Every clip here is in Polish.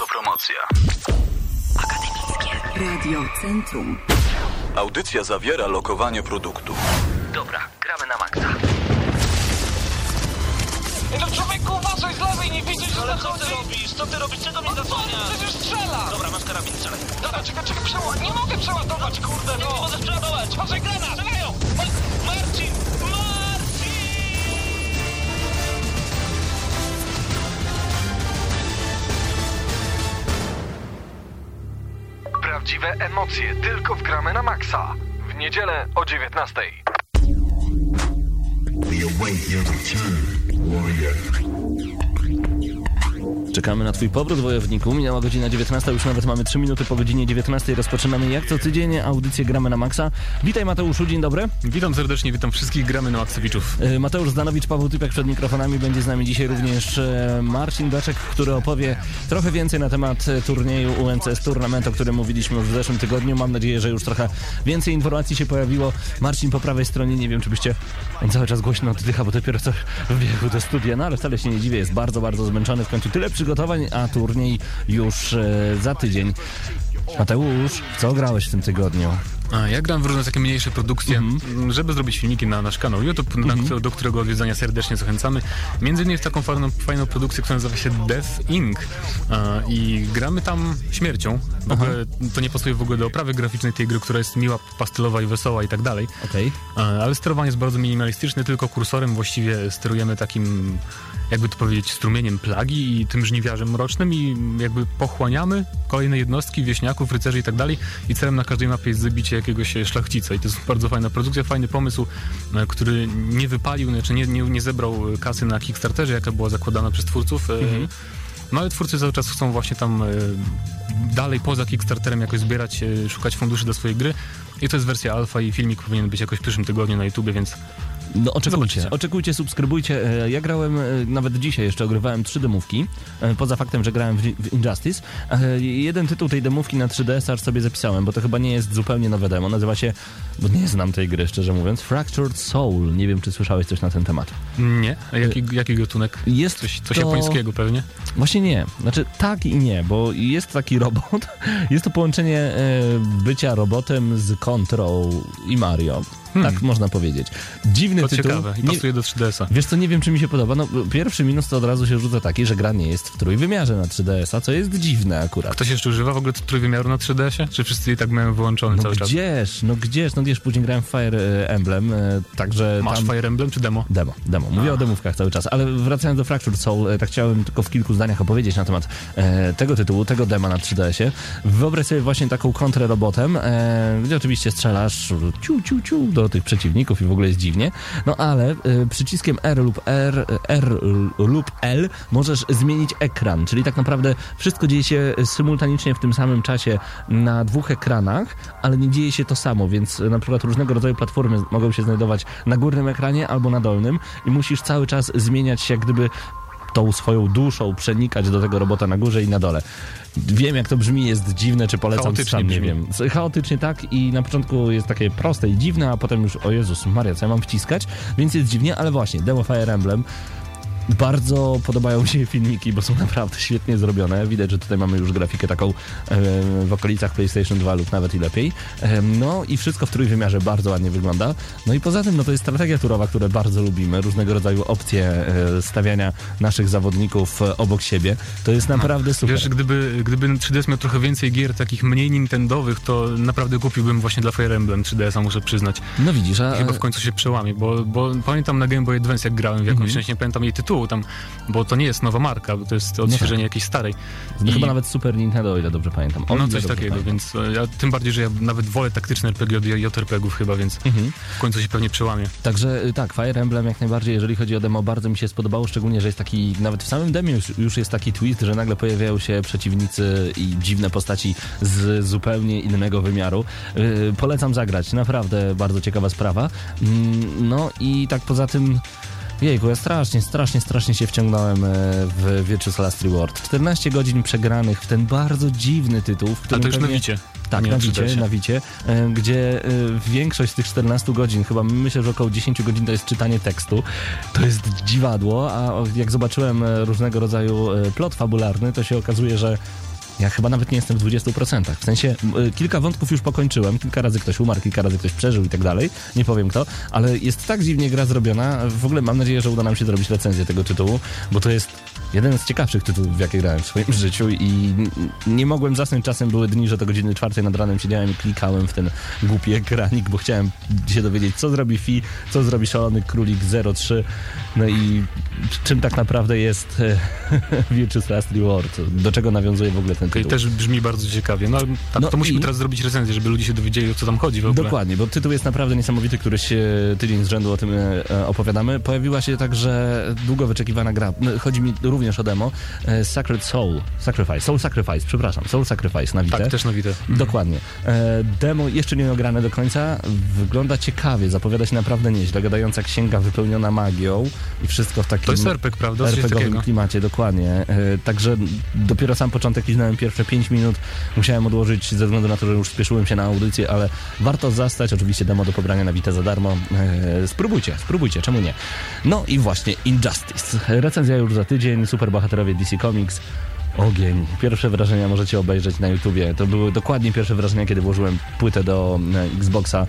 Autopromocja. Akademickie Radio Centrum. Audycja zawiera lokowanie produktu. Dobra, gramy na maksa. Ej, no człowieku, uważaj z lewej, nie widzisz, że Ale co ty robisz? Co ty robisz? Czego mi co, zasłaniasz? przecież strzela! Dobra, masz karabin, strzelaj. Dobra, czekaj, czekaj, przeła... nie mogę przeładować, kurde, Nie no! możesz przeładować. Uważaj, granat! Strzelają! Prawdziwe emocje tylko w gramy na maksa. W niedzielę o 19. We await your return, warrior. Czekamy na Twój powrót, wojowniku. Minęła godzina 19, już nawet mamy 3 minuty po godzinie 19. Rozpoczynamy jak co tydzień audycję Gramy na Maxa. Witaj Mateuszu, dzień dobry. Witam serdecznie, witam wszystkich gramy na Maksowiczów. E, Mateusz Zdanowicz, Paweł Typiak przed mikrofonami. Będzie z nami dzisiaj również e, Marcin Beczek, który opowie trochę więcej na temat e, turnieju UNCS Tournament, o którym mówiliśmy w zeszłym tygodniu. Mam nadzieję, że już trochę więcej informacji się pojawiło. Marcin po prawej stronie, nie wiem czy byście... On cały czas głośno oddycha, bo dopiero co wbiegł do studia, no ale wcale się nie dziwię, jest bardzo, bardzo zmęczony. W końcu tyle przygotowań, a turniej już e, za tydzień. Mateusz, w co grałeś w tym tygodniu? A, ja gram w różne takie mniejsze produkcje, Mhm. m, żeby zrobić filmiki na nasz kanał YouTube, na, kto- do którego odwiedzania serdecznie zachęcamy. Między innymi jest taką fajną, fajną produkcję, która nazywa się Death Inc. A, I gramy tam śmiercią. W ogóle to nie pasuje w ogóle do oprawy graficznej tej gry, która jest miła, pastelowa i wesoła i tak dalej. Okej. A, Ale sterowanie jest bardzo minimalistyczne, tylko kursorem właściwie sterujemy takim, jakby to powiedzieć, strumieniem plagi i tym żniwiarzem mrocznym i jakby pochłaniamy kolejne jednostki, wieśniaków, rycerzy i tak dalej i celem na każdej mapie jest zabicie jakiegoś szlachcica i to jest bardzo fajna produkcja, fajny pomysł, e, który nie wypalił, znaczy nie, nie, nie zebrał kasy na Kickstarterze, jaka była zakładana przez twórców. e, No ale twórcy cały czas chcą właśnie tam e, dalej poza Kickstarterem jakoś zbierać, e, szukać funduszy do swojej gry i to jest wersja alfa i filmik powinien być jakoś w przyszłym tygodniu na YouTubie, więc No oczekujcie, Zobaczycie. oczekujcie, subskrybujcie. E, Ja grałem, e, nawet dzisiaj jeszcze ogrywałem trzy demówki, e, poza faktem, że grałem w, Injustice. Jeden tytuł tej demówki na 3DS aż sobie zapisałem, bo to chyba nie jest zupełnie nowe demo. Nazywa się, bo nie znam tej gry szczerze mówiąc, Fractured Soul. Nie wiem, czy słyszałeś coś na ten temat. nie. A jaki, jaki gatunek? Jest Coś, coś to... japońskiego pewnie? Właśnie nie. Znaczy tak i nie, bo jest taki robot. Jest to połączenie bycia robotem z Control i Mario. Tak można powiedzieć. Dziwny To tytuł. ciekawe i Nie- pasuje do 3DS-a. Wiesz co, nie wiem czy mi się podoba. No, pierwszy minus to od razu się rzuca taki, że gra nie jest w trójwymiarze na 3DS-a, co jest dziwne akurat. Ktoś jeszcze używa w ogóle trójwymiaru na 3DS-ie? Czy wszyscy i tak mają wyłączony No cały czas? gdzież, no gdzież, no wiesz, później grałem w Fire e, Emblem, e, także Masz tam... Fire Emblem czy demo? Demo, demo. Mówię o demówkach cały czas, ale wracając do Fractured Soul, e, tak chciałem tylko w kilku zdaniach opowiedzieć na temat e, tego tytułu, tego dema na 3DS-ie. Wyobraź sobie właśnie taką kontrę robotem, e, gdzie oczywiście strzelasz ciu, ciu, ciu do tych przeciwników i w ogóle jest dziwnie, no ale e, przyciskiem R lub R, R lub L możesz zmienić ekran, czyli tak naprawdę wszystko dzieje się symultanicznie w tym samym czasie na dwóch ekranach, ale nie dzieje się to samo, więc na przykład różnego rodzaju platformy mogą się znajdować na górnym ekranie albo na dolnym i musisz cały czas zmieniać się jak gdyby tą swoją duszą przenikać do tego robota na górze i na dole. Wiem jak to brzmi, jest dziwne, czy polecam, Chaotycznie sam nie brzmi. wiem. Chaotycznie tak i na początku jest takie proste i dziwne, a potem już, o Jezus Maria, co ja mam wciskać? Więc jest dziwnie, ale właśnie, demo Fire Emblem bardzo podobają mi się filmiki, bo są naprawdę świetnie zrobione. Widać, że tutaj mamy już grafikę taką w okolicach PlayStation 2 lub nawet i lepiej. No i wszystko w trójwymiarze bardzo ładnie wygląda. No i poza tym, no to jest strategia turowa, które bardzo lubimy. Różnego rodzaju opcje e, stawiania naszych zawodników e, obok siebie. To jest naprawdę super. Wiesz, gdyby, gdyby 3DS miał trochę więcej gier takich mniej nintendowych, to naprawdę kupiłbym właśnie dla Fire Emblem 3DS-a, muszę przyznać. No widzisz, a... I chyba w końcu się przełamie, bo, bo pamiętam na Game Boy Advance jak grałem w jakąś, mm nie pamiętam jej tytułu tam, bo to nie jest nowa marka, to jest odświeżenie jakiejś starej. no I- chyba nawet Super Nintendo, o ile dobrze pamiętam. O No coś takiego, pamiętam. więc e, ja tym bardziej, że ja nawet wolę taktyczne RPG od JRPG-ów chyba, więc Mhm. w końcu się pewnie przełamie. Także y, tak, Fire Emblem jak najbardziej, jeżeli chodzi o demo, bardzo mi się spodobało, szczególnie, że jest taki, nawet w samym demie już, już jest taki twist, że nagle pojawiają się przeciwnicy i dziwne postaci z zupełnie innego wymiaru. Yy, polecam zagrać, naprawdę bardzo ciekawa sprawa. Mm, no i tak poza tym... Jejku, ja strasznie, strasznie, strasznie się wciągnąłem e, w Virtuous Last Reward. 14 godzin przegranych w ten bardzo dziwny tytuł, w A którym to już pewnie-. Tak, Nie na Wicie, 3DS-ie. na Wicie, e, gdzie e, większość z tych 14 godzin, chyba myślę, że około 10 godzin to jest czytanie tekstu. To jest dziwadło, a jak zobaczyłem różnego rodzaju plot fabularny, to się okazuje, że ja chyba nawet nie jestem w 20%. W sensie y, kilka wątków już pokończyłem, kilka razy ktoś umarł, kilka razy ktoś przeżył i tak dalej. Nie powiem kto, ale jest tak dziwnie gra zrobiona. W ogóle mam nadzieję, że uda nam się zrobić recenzję tego tytułu, bo to jest jeden z ciekawszych tytułów, w jakie grałem w swoim życiu i nie mogłem zasnąć. Czasem były dni, że do godziny czwartej nad ranem siedziałem i klikałem w ten głupi ekranik, bo chciałem się dowiedzieć, co zrobi Fi, co zrobi szalony królik 03, no i czym tak naprawdę jest Virtuous Last Reward, do czego nawiązuje w ogóle ten tytuł. też brzmi bardzo ciekawie. No, tak, No to musimy i- teraz zrobić recenzję, żeby ludzie się dowiedzieli, o co tam chodzi w ogóle. Dokładnie, bo tytuł jest naprawdę niesamowity, któryś e, tydzień z rzędu o tym e, e, opowiadamy. Pojawiła się także długo wyczekiwana gra, no, chodzi mi również o demo, e, Sacred Soul, Sacrifice, Soul Sacrifice, przepraszam, Soul Sacrifice na Vita. Tak, też na Witę. Dokładnie. E, demo jeszcze nie ograne do końca, wygląda ciekawie, zapowiada się naprawdę nieźle, gadająca księga wypełniona magią i wszystko w takim... To jest RPG, prawda? RPGowym klimacie, dokładnie. E, Także dopiero sam początek liznąłem pierwsze 5 minut. Musiałem odłożyć ze względu na to, że już spieszyłem się na audycję, ale warto zastać. Oczywiście demo do pobrania na Vita za darmo. Spróbujcie, spróbujcie, czemu nie? No i właśnie Injustice. Recenzja już za tydzień. Superbohaterowie DC Comics. Ogień. Pierwsze wrażenia możecie obejrzeć na YouTubie. To były dokładnie pierwsze wrażenia, kiedy włożyłem płytę do e, Xboxa.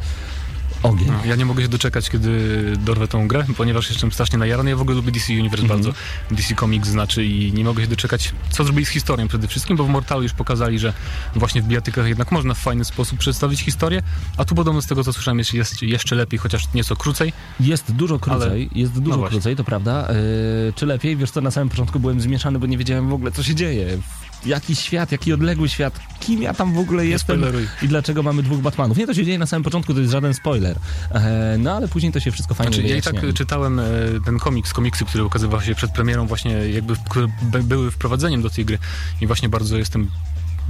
Ogień. No, ja nie mogę się doczekać, kiedy dorwę tą grę, ponieważ jestem strasznie najarany. Ja w ogóle lubię DC Universe Mhm. bardzo. DC Comics znaczy i nie mogę się doczekać, co zrobili z historią przede wszystkim, bo w Mortalu już pokazali, że właśnie w bijatykach jednak można w fajny sposób przedstawić historię, a tu podobno z tego, co słyszałem, jest, jest jeszcze lepiej, chociaż nieco krócej. Jest dużo krócej, jest dużo No krócej, to prawda. Yy, czy lepiej? Wiesz co, na samym początku byłem zmieszany, bo nie wiedziałem w ogóle, co się dzieje. Jaki świat, jaki odległy świat, kim ja tam w ogóle jestem spoileruj. i dlaczego mamy dwóch Batmanów. Nie, to się dzieje na samym początku, to jest żaden spoiler. E, no ale później to się wszystko fajnie Znaczy, ja i tak wyjaśnia. czytałem e, ten komiks, komiksy, które ukazywały się przed premierą, właśnie jakby które były wprowadzeniem do tej gry i właśnie bardzo jestem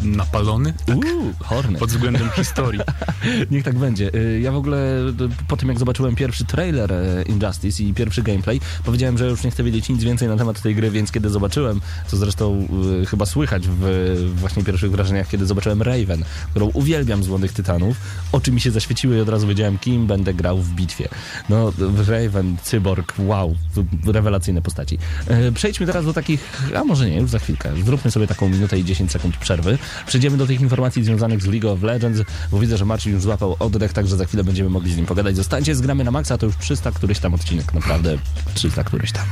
napalony Uuu, Hornet. pod względem historii. Niech tak będzie. Y, Ja w ogóle y, po tym, jak zobaczyłem pierwszy trailer e, Injustice i pierwszy gameplay, powiedziałem, że już nie chcę wiedzieć nic więcej na temat tej gry, więc kiedy zobaczyłem, co zresztą y, chyba słychać w właśnie pierwszych wrażeniach, kiedy zobaczyłem Raven, którą uwielbiam z Młodych Tytanów, oczy mi się zaświeciły i od razu wiedziałem, kim będę grał w bitwie. No, Raven, Cyborg, wow, rewelacyjne postaci. Przejdźmy teraz do takich, a może nie, już za chwilkę. Zróbmy sobie taką minutę i 10 sekund przerwy. Przejdziemy do tych informacji związanych z League of Legends, bo widzę, że Marcin już złapał oddech, także za chwilę będziemy mogli z nim pogadać. Zostańcie z gramy na maksa, to już 300 któryś tam odcinek, naprawdę 300 któryś tam.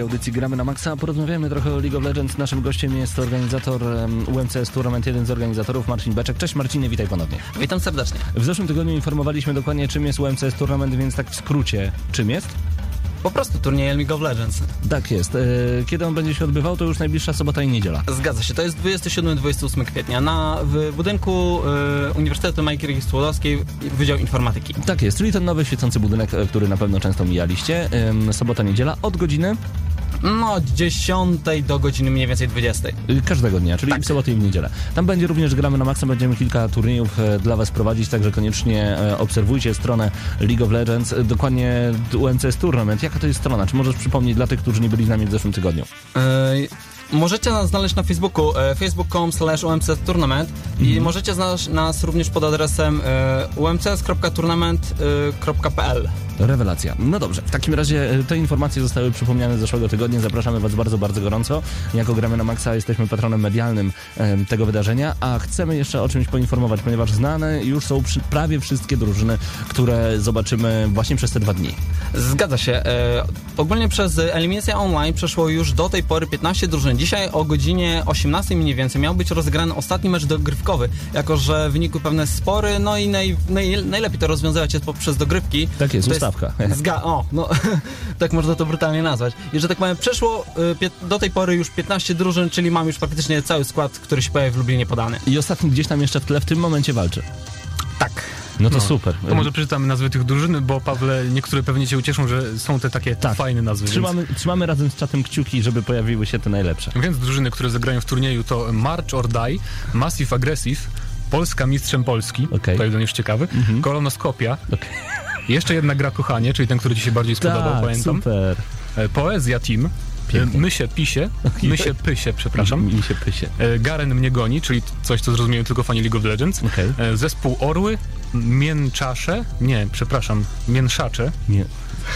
Audycji Gramy na Maxa, porozmawiamy trochę o League of Legends. Naszym gościem jest organizator um, UMCS Tournament, jeden z organizatorów, Marcin Beczek. Cześć Marcinie, witaj ponownie. Witam serdecznie. W zeszłym tygodniu informowaliśmy dokładnie czym jest UMCS Tournament, więc tak w skrócie, czym jest? Po prostu turniej League of Legends. Tak jest. E, Kiedy on będzie się odbywał, to już najbliższa sobota i niedziela. Zgadza się, to jest 27-28 kwietnia na, w budynku y, Uniwersytetu Majki Skłodowskiej Wydział Informatyki. Tak jest, czyli ten nowy świecący budynek, e, który na pewno często mijaliście. Em, Sobota, niedziela od godziny No, od 10 do godziny mniej więcej 20. y, każdego dnia, czyli Tak. w sobotę i w niedzielę. Tam będzie również gramy na maksa, będziemy kilka turniejów e, dla was prowadzić, także koniecznie e, obserwujcie stronę League of Legends, e, dokładnie UMCS Tournament. Jaka to jest strona? Czy możesz przypomnieć dla tych, którzy nie byli z nami w zeszłym tygodniu? Y, Możecie nas znaleźć na Facebooku e, facebook.com slash tournament i możecie znaleźć nas również pod adresem e, umcs.tournament.pl Rewelacja. No dobrze, w takim razie e, te informacje zostały przypomniane z zeszłego tygodnia. Zapraszamy Was bardzo, bardzo gorąco. Jako gramy na Maxa jesteśmy patronem medialnym tego wydarzenia, a chcemy jeszcze o czymś poinformować, ponieważ znane już są prawie wszystkie drużyny, które zobaczymy właśnie przez te dwa dni. Zgadza się. E, ogólnie przez eliminację online przeszło już do tej pory 15 drużyn. Dzisiaj o godzinie 18 mniej więcej miał być rozegrany ostatni mecz dogrywkowy, jako że wynikły pewne spory, no i naj, naj, najlepiej to rozwiązywać jest poprzez dogrywki. Tak jest, To ustawka. Zga- o, no, tak można to brutalnie nazwać. I że tak powiem, przeszło y, do tej pory już 15 drużyn, czyli mam już praktycznie cały skład, który się pojawi w Lublinie podany. I ostatni gdzieś tam jeszcze w tle w tym momencie walczy. Tak. No to No. super. To może przeczytamy nazwy tych drużyn, bo Pawle, niektóre pewnie cię ucieszą, że są te takie Tak. fajne nazwy. Trzymamy, trzymamy razem z czatem kciuki, żeby pojawiły się te najlepsze. Więc, więc drużyny, które zagrają w turnieju to March or Die, Massive Aggressive, Polska Mistrzem Polski, Okej. to jeden już ciekawy, Kolonoskopia, Okej. jeszcze jedna gra Kochanie, czyli ten, który ci się bardziej spodobał, Tak, pamiętam. super. E, Poezja Team, Pięknie. Mysie Pisie, Mysie Pysie, przepraszam. Mi się pysie. E, Garen mnie goni, czyli coś, co zrozumieją tylko fani League of Legends. Okej. E, Zespół Orły, Mięczasze, nie, przepraszam, Mięszacze. Nie.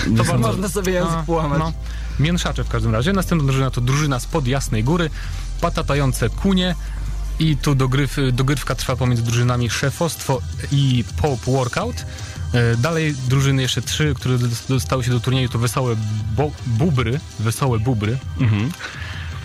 nie To bardzo- Można sobie język połamać. No, mięszacze w każdym razie. Następna drużyna to drużyna spod Jasnej Góry, patatające kunie i tu dogryw, dogrywka trwa pomiędzy drużynami szefostwo i Pope Workout. E, Dalej drużyny jeszcze trzy, które dos- dostały się do turnieju to Wesołe bo- Bubry, Wesołe Bubry, Mhm.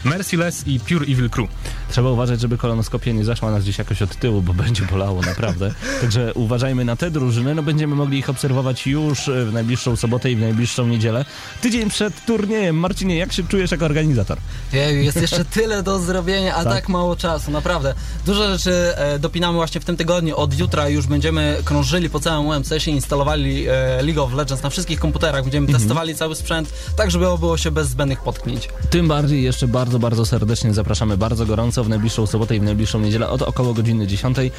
Merciless i Pure Evil Crew. Trzeba uważać, żeby kolonoskopia nie zaszła nas gdzieś jakoś od tyłu, bo będzie bolało naprawdę. Także uważajmy na te drużyny, no będziemy mogli ich obserwować już e, w najbliższą sobotę i w najbliższą niedzielę. Tydzień przed turniejem. Marcinie, jak się czujesz jako organizator? Jeju, jest jeszcze tyle do zrobienia, a Tak. tak, mało czasu, naprawdę. Dużo rzeczy e, dopinamy właśnie w tym tygodniu. Od jutra już będziemy krążyli po całym UMCS i instalowali e, League of Legends na wszystkich komputerach. Będziemy Mhm. testowali cały sprzęt, tak żeby obyło się bez zbędnych potknięć. Tym bardziej jeszcze bardzo, bardzo serdecznie zapraszamy bardzo gorąco w najbliższą sobotę i w najbliższą niedzielę od około godziny 10. E,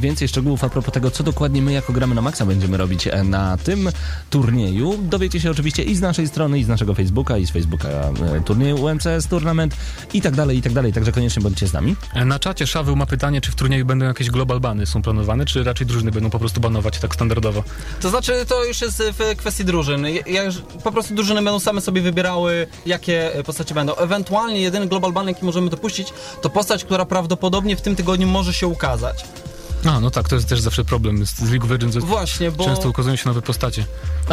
więcej szczegółów a propos tego, co dokładnie my jako gramy na Maxa będziemy robić e, na tym turnieju. Dowiecie się oczywiście i z naszej strony, i z naszego Facebooka, i z Facebooka e, turnieju UMCS Tournament i tak dalej, i tak dalej. Także koniecznie bądźcie z nami. E, Na czacie Szaweł ma pytanie, czy w turnieju będą jakieś global bany są planowane, czy raczej drużyny będą po prostu banować tak standardowo? To znaczy, to już jest w kwestii drużyn. Ja- Ja po prostu drużyny będą same sobie wybierały, jakie postacie będą. Ewentualnie jedyny global ban, jaki możemy dopuścić, to postać, która prawdopodobnie w tym tygodniu może się ukazać. A, no tak, to jest też zawsze problem z z League of Legends. Właśnie, bo... Często ukazują się nowe postacie.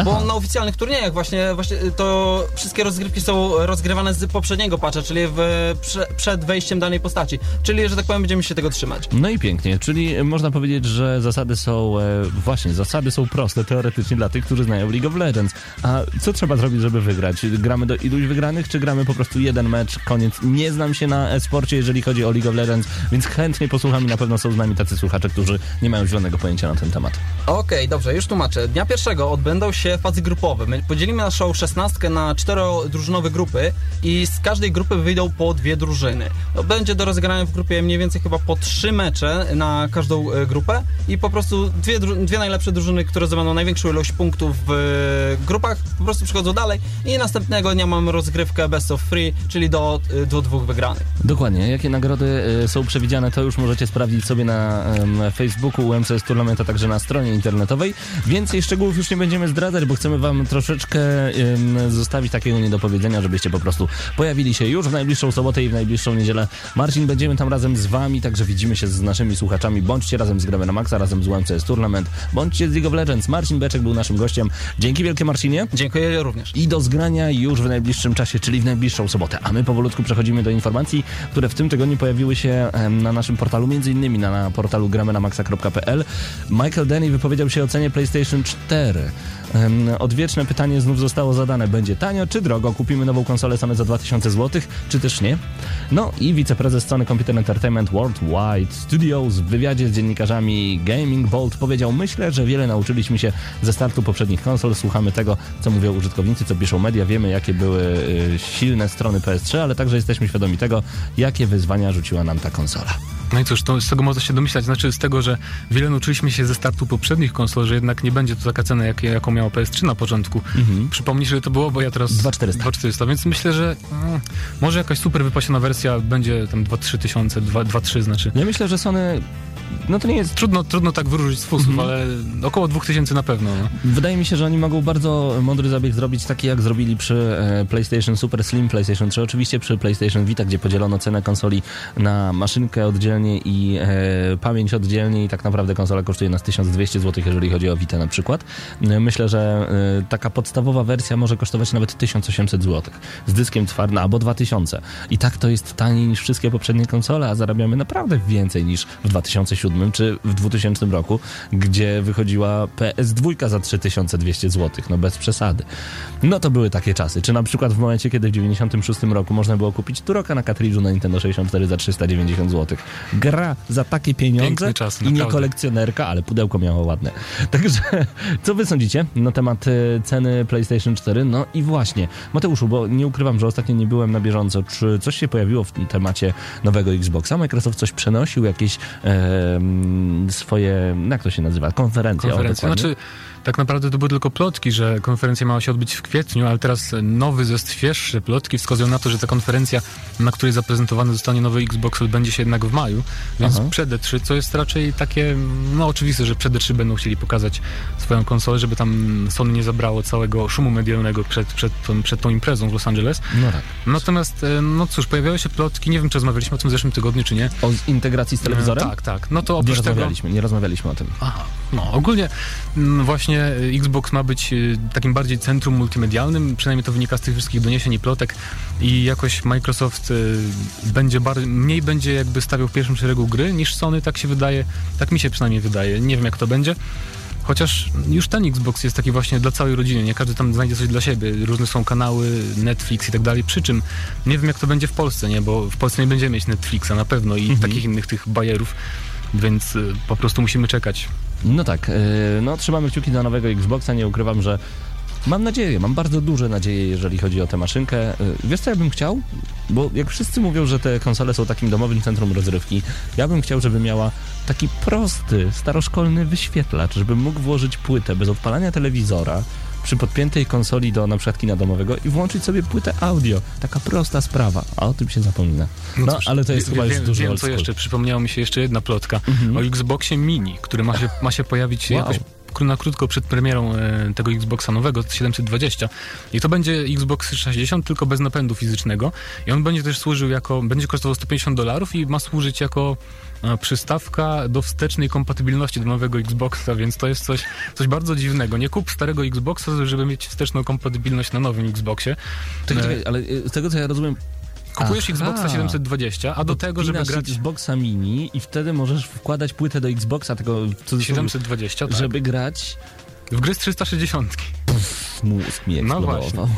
Bo Aha. na oficjalnych turniejach właśnie, właśnie to wszystkie rozgrywki są rozgrywane z poprzedniego patcha, czyli w, prze, przed wejściem danej postaci. Czyli, że tak powiem, będziemy się tego trzymać. No i pięknie, czyli można powiedzieć, że zasady są, e, właśnie, zasady są proste teoretycznie dla tych, którzy znają League of Legends. A co trzeba zrobić, żeby wygrać? Gramy do iluś wygranych, czy gramy po prostu jeden mecz, koniec? Nie znam się na e-sporcie, jeżeli chodzi o League of Legends, więc chętnie posłucham i na pewno są z nami tacy słuchacze, którzy nie mają zielonego pojęcia na ten temat. Okej, dobrze, już tłumaczę. Dnia pierwszego odbędą się fazy grupowe. My podzielimy naszą szesnastkę na czterodrużynowe grupy i z każdej grupy wyjdą po dwie drużyny. No, Będzie do rozegrania w grupie mniej więcej chyba po trzy mecze na każdą e, grupę i po prostu dwie, dwie najlepsze drużyny, które zdobędą największą ilość punktów w e, grupach, po prostu przechodzą dalej i następnego dnia mamy rozgrywkę best of three, czyli do, e, do dwóch wygranych. Dokładnie. Jakie nagrody są przewidziane, to już możecie sprawdzić sobie na Facebooku UMCS Tournament, a także na stronie internetowej. Więcej szczegółów już nie będziemy zdradzać, bo chcemy wam troszeczkę zostawić takiego niedopowiedzenia, żebyście po prostu pojawili się już w najbliższą sobotę i w najbliższą niedzielę. Marcin, będziemy tam razem z wami, także widzimy się z naszymi słuchaczami. Bądźcie razem z Gramy na Maxa, razem z UMCS Tournament, bądźcie z League of Legends. Marcin Beczek był naszym gościem. Dzięki wielkie Marcinie. Dziękuję również. I do zgrania już w najbliższym czasie, czyli w najbliższą sobotę. A my powolutku przechodzimy do informacji, które w tym tygodniu pojawiły się na naszym portalu, między innymi na, na portalu gramenamaxa.pl. Michael Denny wypowiedział się o cenie PlayStation 4. Odwieczne pytanie znów zostało zadane. Będzie tanio czy drogo? Kupimy nową konsolę Sony za 2000 zł, czy też nie? No i wiceprezes Sony Computer Entertainment Worldwide Studios w wywiadzie z dziennikarzami Gaming Bolt powiedział, myślę, że wiele nauczyliśmy się ze startu poprzednich konsol. Słuchamy tego, co mówią użytkownicy, co piszą media. Wiemy, jakie były y, silne strony PS3, ale także jesteśmy świadomi tego, jakie wyzwania rzuciła nam ta konsola. No i cóż, to z tego można się domyślać, znaczy z tego, że wiele nauczyliśmy się ze startu poprzednich konsol, że jednak nie będzie to taka cena, jak, jaką miało PS3 na początku. Przypomnij, że to było, bo ja teraz... 2400. 2400, więc myślę, że mm, może jakaś super wypasiona wersja będzie tam 2-3 tysiące, 2-3 znaczy. Ja myślę, że Sony no to nie jest Trudno, trudno tak wyróżnić z fusów, Mhm. ale około 2000 na pewno. No. Wydaje mi się, że oni mogą bardzo mądry zabieg zrobić, taki jak zrobili przy e, PlayStation Super Slim, PlayStation 3, oczywiście przy PlayStation Vita, gdzie podzielono cenę konsoli na maszynkę oddzielnie i e, pamięć oddzielnie i tak naprawdę konsola kosztuje nas 1200 zł, jeżeli chodzi o Vita na przykład. E, Myślę, że e, taka podstawowa wersja może kosztować nawet 1800 zł z dyskiem twardym albo 2000. I tak to jest taniej niż wszystkie poprzednie konsole, a zarabiamy naprawdę więcej niż w 2007 czy w 2000 roku, gdzie wychodziła PS2 za 3200 zł, no bez przesady. No to były takie czasy. Czy na przykład w momencie, kiedy w 96 roku można było kupić Turoka na kartridżu na Nintendo 64 za 390 zł. Gra za takie pieniądze czas, i nie naprawdę. kolekcjonerka, ale pudełko miało ładne. Także co wy sądzicie na temat e, ceny PlayStation 4? No i właśnie, Mateuszu, bo nie ukrywam, że ostatnio nie byłem na bieżąco. Czy coś się pojawiło w temacie nowego Xboxa? Microsoft coś przenosił, jakieś e, swoje, jak to się nazywa, konferencje? dokładnie. Znaczy, tak naprawdę to były tylko plotki, że konferencja miała się odbyć w kwietniu, ale teraz nowy, ze świeższe plotki wskazują na to, że ta konferencja, na której zaprezentowany zostanie nowy Xbox, odbędzie się jednak w maju, więc Aha. przed E3, co jest raczej takie, no oczywiste, że przed E3 będą chcieli pokazać swoją konsolę, żeby tam Sony nie zabrało całego szumu medialnego przed, przed, tą, przed tą imprezą w Los Angeles. No tak. Natomiast, e, no cóż, pojawiały się plotki, nie wiem, czy rozmawialiśmy o tym w zeszłym tygodniu, czy nie. O integracji z telewizorem? E, Tak, tak. No to Nie oprócz tego... rozmawialiśmy, nie rozmawialiśmy o tym. Aha, no ogólnie mm, właśnie y, Xbox ma być y, takim bardziej centrum multimedialnym, przynajmniej to wynika z tych wszystkich doniesień i plotek. I jakoś Microsoft y, będzie mniej będzie jakby stawiał w pierwszym szeregu gry niż Sony, tak się wydaje, tak mi się przynajmniej wydaje, nie wiem jak to będzie. Chociaż już ten Xbox jest taki właśnie dla całej rodziny, nie każdy tam znajdzie coś dla siebie, różne są kanały, Netflix i tak dalej, przy czym nie wiem jak to będzie w Polsce, nie, bo w Polsce nie będziemy mieć Netflixa na pewno i takich innych tych bajerów, więc po prostu musimy czekać. No tak, yy, no trzymamy kciuki dla nowego Xboxa, nie ukrywam, że mam nadzieję, mam bardzo duże nadzieje, jeżeli chodzi o tę maszynkę. Yy, Wiesz co ja bym chciał? Bo jak wszyscy mówią, że te konsole są takim domowym centrum rozrywki, ja bym chciał, żeby miała taki prosty, staroszkolny wyświetlacz, żebym mógł włożyć płytę bez odpalania telewizora, przy podpiętej konsoli do na przykład kina domowego i włączyć sobie płytę audio. Taka prosta sprawa, a o tym się zapomina. No, cóż, ale to jest wie- chyba wiem, duży Wiem co. Mhm. jeszcze, przypomniała mi się jeszcze jedna plotka o Xboxie Mini, który ma się, ma się pojawić Wow. jakoś na krótko przed premierą e, tego Xboxa nowego 720 i to będzie Xbox 360 tylko bez napędu fizycznego i on będzie też służył jako, będzie kosztował 150 dolarów i ma służyć jako przystawka do wstecznej kompatybilności do nowego Xboxa, więc to jest coś, coś bardzo dziwnego. Nie kup starego Xboxa, żeby mieć wsteczną kompatybilność na nowym Xboxie. Czekaj, E, czekaj, ale y, z tego co ja rozumiem, Kupujesz Aha. Xboxa 720, a do tego, żeby grać Xboxa Mini i wtedy możesz wkładać płytę do Xboxa tego, co 720, tak. żeby grać W gry z 360. mózg mi No eksplodował.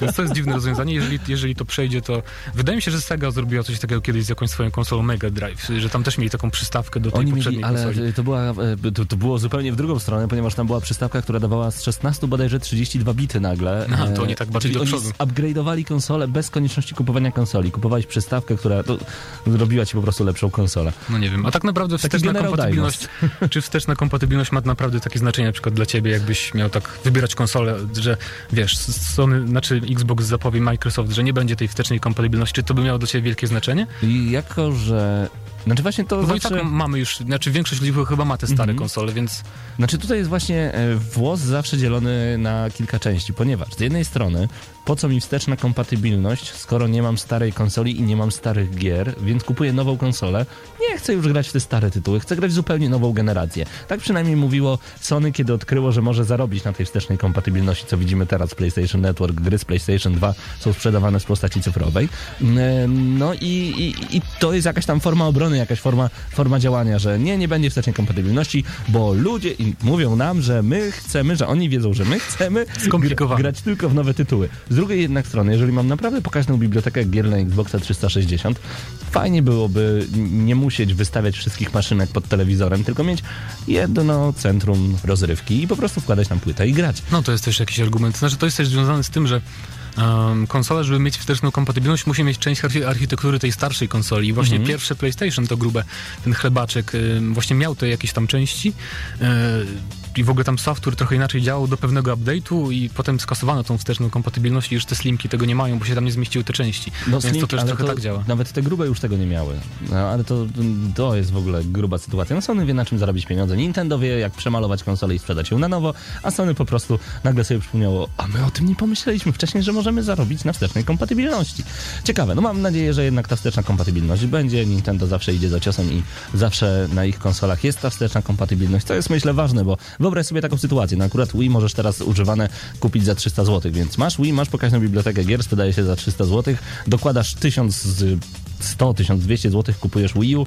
Więc to jest dziwne rozwiązanie. Jeżeli, jeżeli to przejdzie, to wydaje mi się, że Sega zrobiła coś takiego kiedyś z jakąś swoją konsolą Mega Drive, że tam też mieli taką przystawkę do tej Oni poprzedniej mieli, ale konsoli. to, była, e, to, to było zupełnie w drugą stronę, ponieważ tam była przystawka, która dawała z 16 bodajże 32 bity nagle. Aha, to E, oni tak bardziej Czyli do oni przodu. upgrade'owali konsolę bez konieczności kupowania konsoli. Kupowałeś przystawkę, która to, robiła ci po prostu lepszą konsolę. No nie wiem. A tak naprawdę wsteczna kompatybilność, czy wsteczna kompatybilność ma naprawdę takie znaczenie na przykład dla ciebie, jakbyś miał tak wybierać konsolę, że wiesz, Sony, znaczy Xbox zapowie Microsoft, że nie będzie tej wstecznej kompatybilności, czy to by miało dla ciebie wielkie znaczenie? I jako, że... Znaczy właśnie to bo i zawsze... tak mamy już, znaczy większość ludzi chyba ma te stare Mhm. konsole, więc Znaczy tutaj jest właśnie e, włos zawsze dzielony na kilka części, ponieważ z jednej strony po co mi wsteczna kompatybilność, skoro nie mam starej konsoli i nie mam starych gier, więc kupuję nową konsolę. Nie chcę już grać w te stare tytuły, chcę grać w zupełnie nową generację. Tak przynajmniej mówiło Sony, kiedy odkryło, że może zarobić na tej wstecznej kompatybilności, co widzimy teraz w PlayStation Network. Gry z PlayStation 2 są sprzedawane w postaci cyfrowej. E, No i, i, i to jest jakaś tam forma obrony, jakaś forma, forma działania, że nie, nie będzie wstecznej kompatybilności, bo ludzie mówią nam, że my chcemy, że oni wiedzą, że my chcemy grać tylko w nowe tytuły. Z drugiej jednak strony, jeżeli mam naprawdę pokaźną bibliotekę gier na Xboxa 360, fajnie byłoby nie musieć wystawiać wszystkich maszynek pod telewizorem, tylko mieć jedno centrum rozrywki i po prostu wkładać tam płytę i grać. No to jest też jakiś argument. Znaczy to jest też związane z tym, że um, konsola, żeby mieć wsteczną kompatybilność, musi mieć część archi- architektury tej starszej konsoli. I właśnie Mhm. pierwsze PlayStation to grube, ten chlebaczek, ym, właśnie miał te jakieś tam części. Yy, i w ogóle tam software trochę inaczej działał do pewnego update'u i potem skasowano tą wsteczną kompatybilność i już te slimki tego nie mają, bo się tam nie zmieściły te części. No, Więc to Slim, też ale trochę tak działa. Nawet te grube już tego nie miały. No, ale to, to jest w ogóle gruba sytuacja. No Sony wie na czym zarobić pieniądze. Nintendo wie jak przemalować konsolę i sprzedać ją na nowo, a Sony po prostu nagle sobie przypomniało, a my o tym nie pomyśleliśmy wcześniej, że możemy zarobić na wstecznej kompatybilności. Ciekawe. No mam nadzieję, że jednak ta wsteczna kompatybilność będzie. Nintendo zawsze idzie za ciosem i zawsze na ich konsolach jest ta wsteczna kompatybilność, co jest myślę ważne, bo wyobraź sobie taką sytuację. No akurat Wii możesz teraz używane kupić za 300 zł, więc masz Wii, masz pokaźną bibliotekę gier, sprzedaje się za 300 zł, dokładasz 1100, 1200 zł, kupujesz Wii U,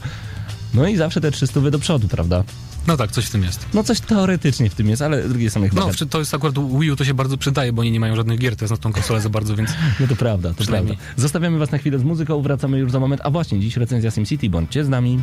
no i zawsze te 300 do przodu, prawda? No tak, coś w tym jest. No coś teoretycznie w tym jest, ale z drugiej strony chyba... No, to jest akurat Wii U to się bardzo przydaje, bo oni nie mają żadnych gier teraz na tą konsolę za bardzo, więc no to prawda, to prawda. Zostawiamy was na chwilę z muzyką, wracamy już za moment, a właśnie dziś recenzja SimCity, bądźcie z nami.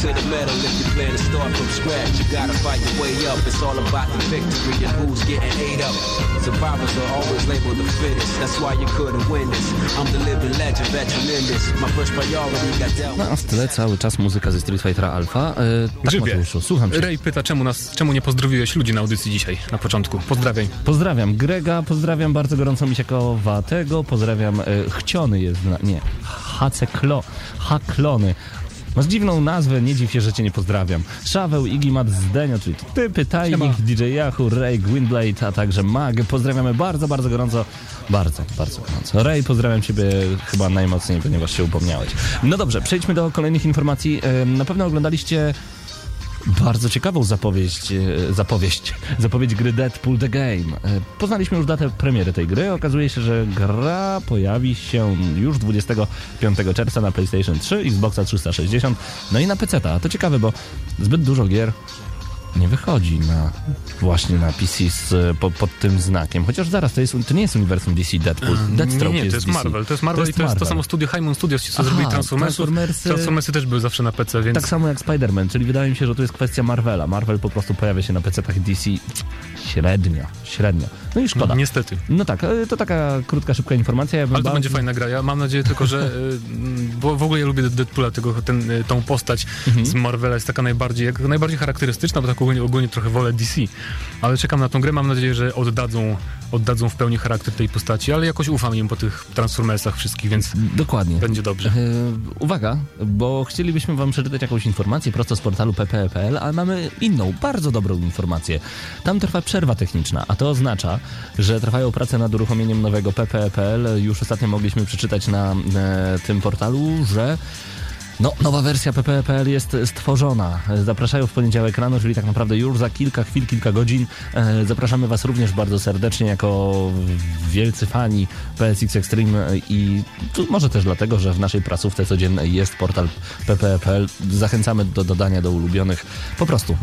To the medal. If you plan to start from scratch, you gotta fight your way up. It's all about the victory and who's getting ate up. Survivors are always labeled the fittest. That's why you couldn't win this. I'm the living legend, veteran in this. My first priority got dealt No a w tyle cały czas muzyka ze Street Fightera Alpha. E, tak Grzybie, Mateuszu, słucham cię. Ray pyta, czemu, nas, czemu nie pozdrowiłeś ludzi na audycji dzisiaj, na początku. Pozdrawiam. Pozdrawiam Grega, pozdrawiam bardzo gorąco Misiakowatego, pozdrawiam e, Chciony jest, na, nie, Haceklo, Haklony. Masz dziwną nazwę, nie dziw się, że cię nie pozdrawiam. Szaweł, Iggy Mat Zdenio, czyli ty, Pytajnik, DJ Yahoo, Ray, Gwynblade, a także Mag. Pozdrawiamy bardzo, bardzo gorąco. Bardzo, bardzo gorąco. Ray, pozdrawiam ciebie chyba najmocniej, ponieważ się upomniałeś. No dobrze, przejdźmy do kolejnych informacji. Na pewno oglądaliście bardzo ciekawą zapowiedź, e, zapowiedź, zapowiedź gry Deadpool The Game. E, Poznaliśmy już datę premiery tej gry. Okazuje się, że gra pojawi się już 25 czerwca na PlayStation 3, Xboxa 360, no i na PC. A to ciekawe, bo zbyt dużo gier nie wychodzi na właśnie na PC z, po, pod tym znakiem. Chociaż zaraz, to, jest, to nie jest uniwersum DC Deadpool. Deathstroke nie, nie, jest to jest DC. Marvel. To jest Marvel i to jest to Marvel. samo studio Hyman Studios, co Aha, zrobili Transformersów. Transformersy- Transformersy też były zawsze na PC, więc... Tak samo jak Spider-Man, czyli wydaje mi się, że to jest kwestia Marvela. Marvel po prostu pojawia się na PC-tach DC średnio, średnio. No i szkoda. Niestety. No tak, e, to taka krótka, szybka informacja. Ja Ale to będzie fajna gra. Ja mam nadzieję tylko, że. y, Bo w ogóle ja lubię Deadpoola, tego, ten, y, tą postać Mhm. z Marvela jest taka najbardziej, jak, najbardziej charakterystyczna, bo taką ogólnie, ogólnie trochę wolę DC. Ale czekam na tą grę, mam nadzieję, że oddadzą, oddadzą w pełni charakter tej postaci, ale jakoś ufam im po tych Transformersach wszystkich, więc Dokładnie. będzie dobrze. E, uwaga, bo chcielibyśmy wam przeczytać jakąś informację prosto z portalu pp.pl, ale mamy inną, bardzo dobrą informację. Tam trwa przerwa techniczna, a to oznacza, że trwają prace nad uruchomieniem nowego pp.pl. Już ostatnio mogliśmy przeczytać na e, tym portalu, że no, nowa wersja pp.pl jest stworzona. Zapraszają w poniedziałek rano, czyli tak naprawdę już za kilka chwil, kilka godzin. E, Zapraszamy Was również bardzo serdecznie jako wielcy fani PSX Extreme i może też dlatego, że w naszej prasówce codziennej jest portal pp.pl. Zachęcamy do dodania do ulubionych. Po prostu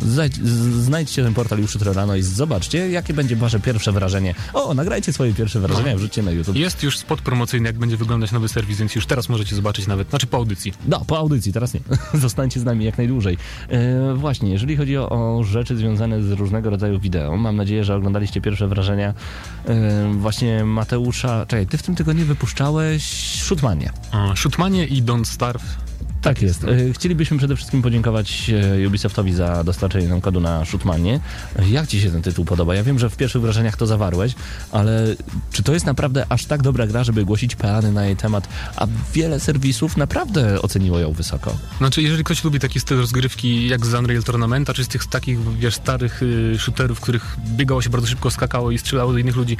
znajdźcie ten portal już jutro rano i zobaczcie, jakie będzie Wasze pierwsze wrażenie. O, nagrajcie swoje pierwsze wrażenia i wrzućcie na YouTube. Jest już spot promocyjny, jak będzie wyglądać nowy serwis, więc już teraz możecie zobaczyć nawet, znaczy po audycji. No, po audycji, teraz nie. Zostańcie z nami jak najdłużej. E, właśnie, jeżeli chodzi o, o rzeczy związane z różnego rodzaju wideo, mam nadzieję, że oglądaliście pierwsze wrażenia e, właśnie Mateusza. Czekaj, ty w tym tygodniu wypuszczałeś Shootmanie. A, Shootmanie i Don't Starve. Tak jest. E, Chcielibyśmy przede wszystkim podziękować e, Ubisoftowi za dostarczenie nam kodu na Shootmanie. Jak ci się ten tytuł podoba? Ja wiem, że w pierwszych wrażeniach to zawarłeś, ale czy to jest naprawdę aż tak dobra gra, żeby głosić peany na jej temat, a wiele serwisów naprawdę oceniło ją wysoko? Znaczy, jeżeli ktoś lubi taki styl rozgrywki jak z Unreal Tournamenta, czy z tych takich, wiesz, starych y, shooterów, w których biegało się bardzo szybko, skakało i strzelało do innych ludzi,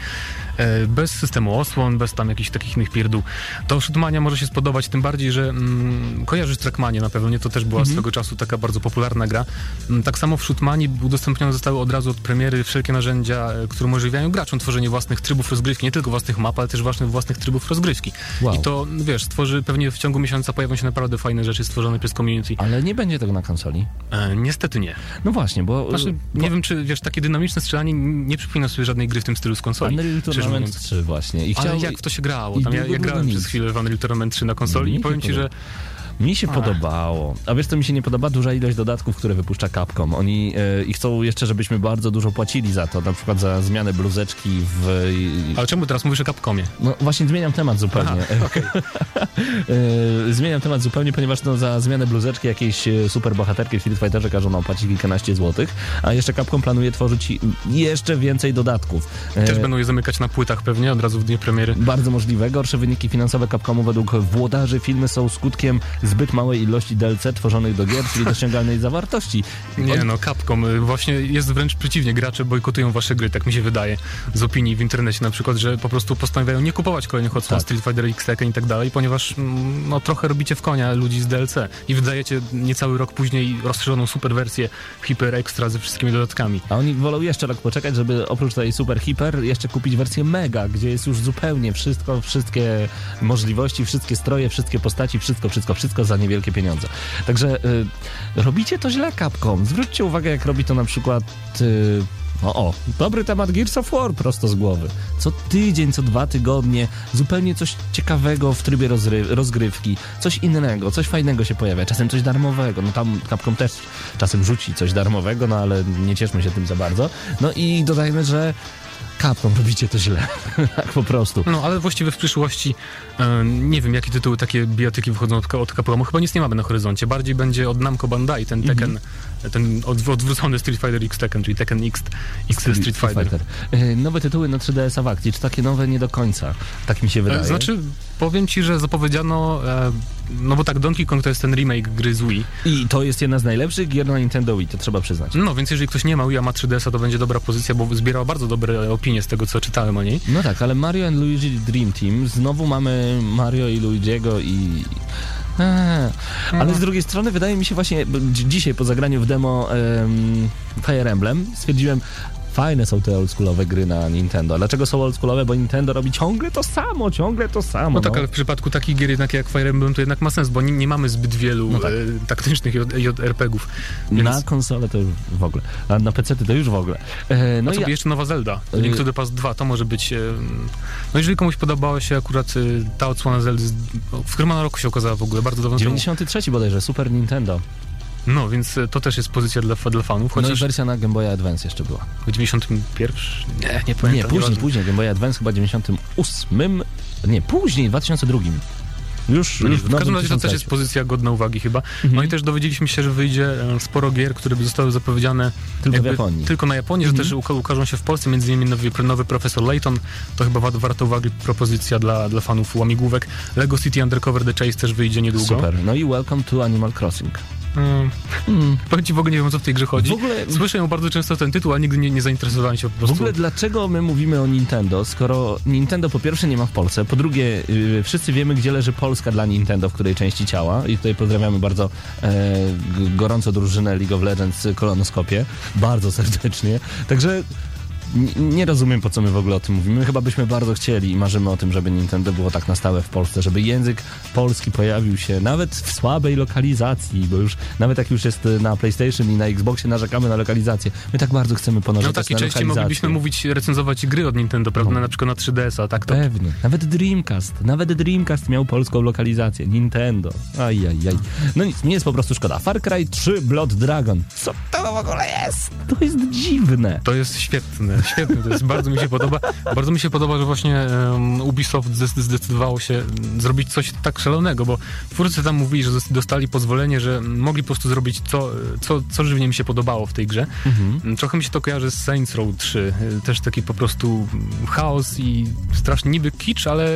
e, bez systemu osłon, bez tam jakichś takich innych pierdół, to Shootmania może się spodobać, tym bardziej, że mm, kojarzysz Trackmania na pewno, nie? To też była Mhm. swego czasu taka bardzo popularna gra. Mm, Tak samo w Shootmanii udostępnione zostały od razu od premiery wszelkie narzędzia, e, które umożliwiają graczom tworzenie własnych trybów rozgrywki, nie tylko własnych map, ale też własnych, własnych trybów rozgrywki. Wow. I to, wiesz, stworzy, pewnie w ciągu miesiąca pojawią się naprawdę fajne rzeczy stworzone przez community. Ale nie będzie tego na konsoli. E, niestety nie. No właśnie, bo... Znaczy, bo nie wiem, czy wiesz, takie dynamiczne strzelanie nie przypomina sobie żadnej gry w tym stylu z konsoli. Unreal Tournament mówiąc. 3 właśnie. I Ale chciał... jak w to się grało? Tam ja, ja grałem przez chwilę w Unreal Tournament 3 na konsoli Mi i powiem ci, że Mi się Ach. podobało. A wiesz, co mi się nie podoba? Duża ilość dodatków, które wypuszcza Capcom. Oni e, i chcą jeszcze, żebyśmy bardzo dużo płacili za to. Na przykład za zmianę bluzeczki w... Ale czemu teraz mówisz o Capcomie? No właśnie zmieniam temat zupełnie. E, zmieniam temat zupełnie, ponieważ no, za zmianę bluzeczki jakiejś e, super bohaterki w Street Fighterze każą nam płacić kilkanaście złotych, a jeszcze Capcom planuje tworzyć jeszcze więcej dodatków. E, Też będą je zamykać na płytach pewnie od razu w dniu premiery. Bardzo możliwe. Gorsze wyniki finansowe Capcomu według włodarzy filmy są skutkiem zbyt małej ilości DLC tworzonych do gier, czyli dosięgalnej zawartości. Nie no, Capcom y, właśnie jest wręcz przeciwnie. Gracze bojkotują wasze gry, tak mi się wydaje. Z opinii w internecie na przykład, że po prostu postanawiają nie kupować kolejnych odsłon Tak. Street Fighter X Tekken i tak dalej, ponieważ mm, no trochę robicie w konia ludzi z DLC i wydajecie niecały rok później rozszerzoną super wersję Hyper Extra ze wszystkimi dodatkami. A oni wolą jeszcze rok poczekać, żeby oprócz tej super hiper jeszcze kupić wersję mega, gdzie jest już zupełnie wszystko, wszystkie możliwości, wszystkie stroje, wszystkie postaci, wszystko, wszystko, wszystko za niewielkie pieniądze. Także y, robicie to źle Capcom. Zwróćcie uwagę, jak robi to na przykład... Y, o, o, dobry temat Gears of War prosto z głowy. Co tydzień, co dwa tygodnie, zupełnie coś ciekawego w trybie rozgrywki, coś innego, coś fajnego się pojawia, czasem coś darmowego. No tam Capcom też czasem rzuci coś darmowego, no ale nie cieszmy się tym za bardzo. No i dodajmy, że Capcom robicie to źle. tak po prostu. No, ale właściwie w przyszłości e, nie wiem, jakie tytuły takie bijatyki wychodzą od, od Capcomu. Chyba nic nie mamy na horyzoncie. Bardziej będzie od Namco Bandai, ten Tekken, ten od, odwrócony Street Fighter X Tekken, czyli Tekken X, X Street Fighter. E, Nowe tytuły na 3DS-a w akcji, czy takie nowe nie do końca? Tak mi się wydaje. E, Znaczy, powiem ci, że zapowiedziano, e, no bo tak, Donkey Kong to jest ten remake gry z Wii. I to jest jedna z najlepszych gier na Nintendo Wii, to trzeba przyznać. No, więc jeżeli ktoś nie ma Wii, a ma 3DS-a, to będzie dobra pozycja, bo zbierała bardzo dobre opinie z tego, co czytałem o niej. No tak, ale Mario and Luigi Dream Team, znowu mamy Mario i Luigiego i... Eee, ale z drugiej strony wydaje mi się właśnie, dzisiaj po zagraniu w demo em, Fire Emblem stwierdziłem, fajne są te oldschoolowe gry na Nintendo. Dlaczego są oldschoolowe? Bo Nintendo robi ciągle to samo, ciągle to samo. No tak, ale w przypadku takich gier jednak jak Fire Emblem to jednak ma sens, bo nie, nie mamy zbyt wielu No tak. e, taktycznych JRPG-ów. Więc... Na konsolę to już w ogóle, a na PC to już w ogóle. E, No no co, i jeszcze nowa Zelda. Y- Link to the Past 2, to może być... e, No jeżeli komuś podobała się akurat e, ta odsłona Zeldy, z- w którym roku się okazała w ogóle, bardzo dawno temu. 93 bodajże, Super Nintendo. No, więc e, to też jest pozycja dla, dla fanów, No i chociaż wersja na Game Boy Advance jeszcze była. w 91? Nie, nie Nie, pamiętam. później, nieważne. później, Game Boy Advance chyba 98. Nie, później, w 2002. Już, No, już w każdym razie to też 2003. jest pozycja godna uwagi chyba. Mhm. No i też dowiedzieliśmy się, że wyjdzie e, sporo gier, które by zostały zapowiedziane Tylko w Japonii. Tylko na Japonii, Mhm. że też uka- ukażą się w Polsce, między innymi nowy, nowy Profesor Layton. To chyba wa- warto uwagi propozycja dla, dla fanów łamigłówek. Lego City Undercover The Chase też wyjdzie niedługo. Super. No i Welcome to Animal Crossing. Mm. Mm. Powiem ci, w ogóle nie wiem, o co w tej grze chodzi. W ogóle- Słyszę ją bardzo często ten tytuł, a nigdy nie, nie zainteresowałem się po W prostu. ogóle dlaczego my mówimy o Nintendo, skoro Nintendo po pierwsze nie ma w Polsce, po drugie yy, wszyscy wiemy, gdzie leży Polska dla Nintendo, w której części ciała i tutaj pozdrawiamy bardzo e, gorąco drużynę League of Legends Kolonoskopie, bardzo serdecznie, także nie rozumiem po co my w ogóle o tym mówimy, My chyba byśmy bardzo chcieli i marzymy o tym, żeby Nintendo było tak na stałe w Polsce, żeby język polski pojawił się nawet w słabej lokalizacji, bo już nawet jak już jest na PlayStation i na Xboxie narzekamy na lokalizację, my tak bardzo chcemy No ponarzekać takiej na części lokalizację. moglibyśmy mówić, recenzować gry od Nintendo, prawda? No. Na przykład na 3DS-a, tak? To Pewnie. Nawet Dreamcast. Nawet Dreamcast miał polską lokalizację. Nintendo. Ajajaj. No nic, mi jest po prostu szkoda. Far Cry 3 Blood Dragon. Co to w ogóle jest? To jest dziwne. To jest świetne, świetne, to jest, bardzo mi się podoba. Bardzo mi się podoba, że właśnie um, Ubisoft zde- zdecydowało się mm, zrobić coś tak szalonego, bo twórcy tam mówili, że dostali pozwolenie, że mogli po prostu zrobić co, co, co żywnie mi się podobało w tej grze. Mhm. Trochę mi się to kojarzy z Saints Row 3, też taki po prostu chaos i strasznie niby kicz, ale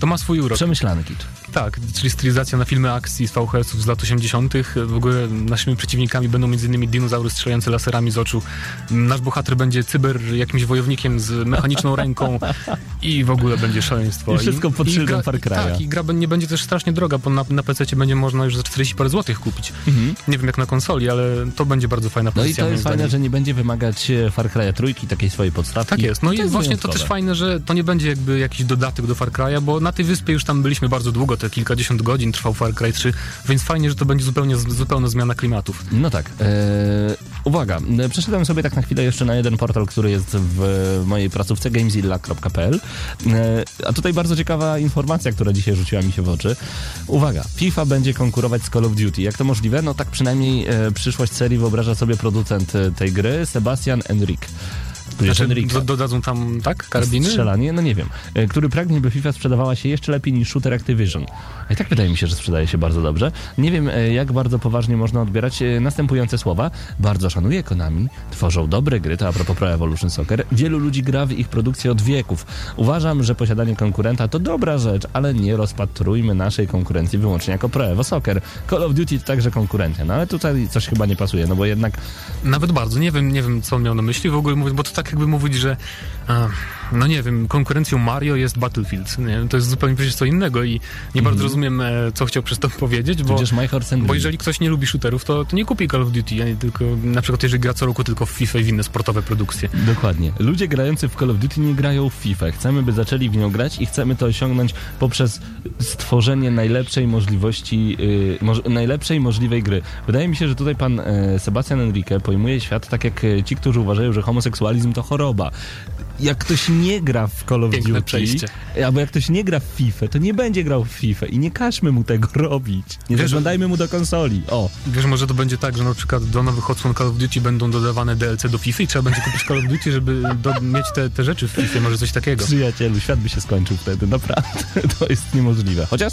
to ma swój urok. Przemyślany kicz. Tak, czyli stylizacja na filmy akcji z VHS-ów z lat 80. W ogóle naszymi przeciwnikami będą m.in. dinozaury strzelające laserami z oczu. Nasz bohater będzie cyber jakimś wojownikiem z mechaniczną ręką i w ogóle będzie szaleństwo. I wszystko pod szyldem Far Cry'a. Tak, i gra nie będzie też strasznie droga, bo na, na PC będzie można już za 40 parę złotych kupić. Nie wiem jak na konsoli, ale to będzie bardzo fajna No i pozycja. to jest fajne, że nie będzie wymagać e, Far Cry'a trójki, takiej swojej podstawki. Tak jest. No i jest właśnie to wyjątkowe. też fajne, że to nie będzie jakby jakiś dodatek do Far Cry'a, bo na tej wyspie już tam byliśmy bardzo długo, te kilkadziesiąt godzin trwał Far Cry 3, więc fajnie, że to będzie zupełnie, zupełna zmiana klimatów. No tak. E, uwaga, e, przeszedłem sobie tak na chwilę jeszcze na jeden portal, który jest w mojej placówce gamezilla.pl. E, a tutaj bardzo ciekawa informacja, która dzisiaj rzuciła mi się w oczy. Uwaga, FIFA będzie konkurować z Call of Duty. Jak to możliwe? No tak przynajmniej e, przyszłość serii wyobraża sobie producent e, tej gry, Sebastian Enrique. Znaczy, do, dodadzą tam, tak, karabiny? Strzelanie? No nie wiem. E, Który pragnie, by FIFA sprzedawała się jeszcze lepiej niż shooter Activision. I tak wydaje mi się, że sprzedaje się bardzo dobrze. Nie wiem, e, jak bardzo poważnie można odbierać e, następujące słowa. Bardzo szanuję Konami, tworzą dobre gry, to a propos Pro Evolution Soccer. Wielu ludzi gra w ich produkcję od wieków. Uważam, że posiadanie konkurenta to dobra rzecz, ale nie rozpatrujmy naszej konkurencji wyłącznie jako Pro Evo Soccer. Call of Duty to także konkurencja, no ale tutaj coś chyba nie pasuje, no bo jednak Nawet bardzo. Nie wiem, nie wiem, co on miał na myśli w ogóle, mówiąc, bo to tak jakby mówić, że no nie wiem, konkurencją Mario jest Battlefield. Nie? To jest zupełnie przecież co innego i nie bardzo rozumiem, e, co chciał przez to powiedzieć, bo... Bo jeżeli ktoś nie lubi shooterów, to, to nie kupi Call of Duty, a nie tylko, na przykład jeżeli gra co roku tylko w FIFA i w inne sportowe produkcje. Dokładnie. Ludzie grający w Call of Duty nie grają w FIFA. Chcemy, by zaczęli w nią grać i chcemy to osiągnąć poprzez stworzenie najlepszej możliwości, yy, moż, najlepszej możliwej gry. Wydaje mi się, że tutaj pan e, Sebastian Enrique pojmuje świat tak jak e, ci, którzy uważają, że homoseksualizm to choroba. Jak ktoś nie gra w Call of Piękne Duty, przejście. albo jak ktoś nie gra w FIFA, to nie będzie grał w FIFA i nie każmy mu tego robić. Nie Wiesz, zaglądajmy mu do konsoli. O, Wiesz, może to będzie tak, że na przykład do nowych odsłon Call of Duty będą dodawane DLC do FIFA i trzeba będzie kupić Call of Duty, żeby do, mieć te, te rzeczy w FIFA, może coś takiego. przyjacielu, świat by się skończył wtedy, naprawdę. To jest niemożliwe. Chociaż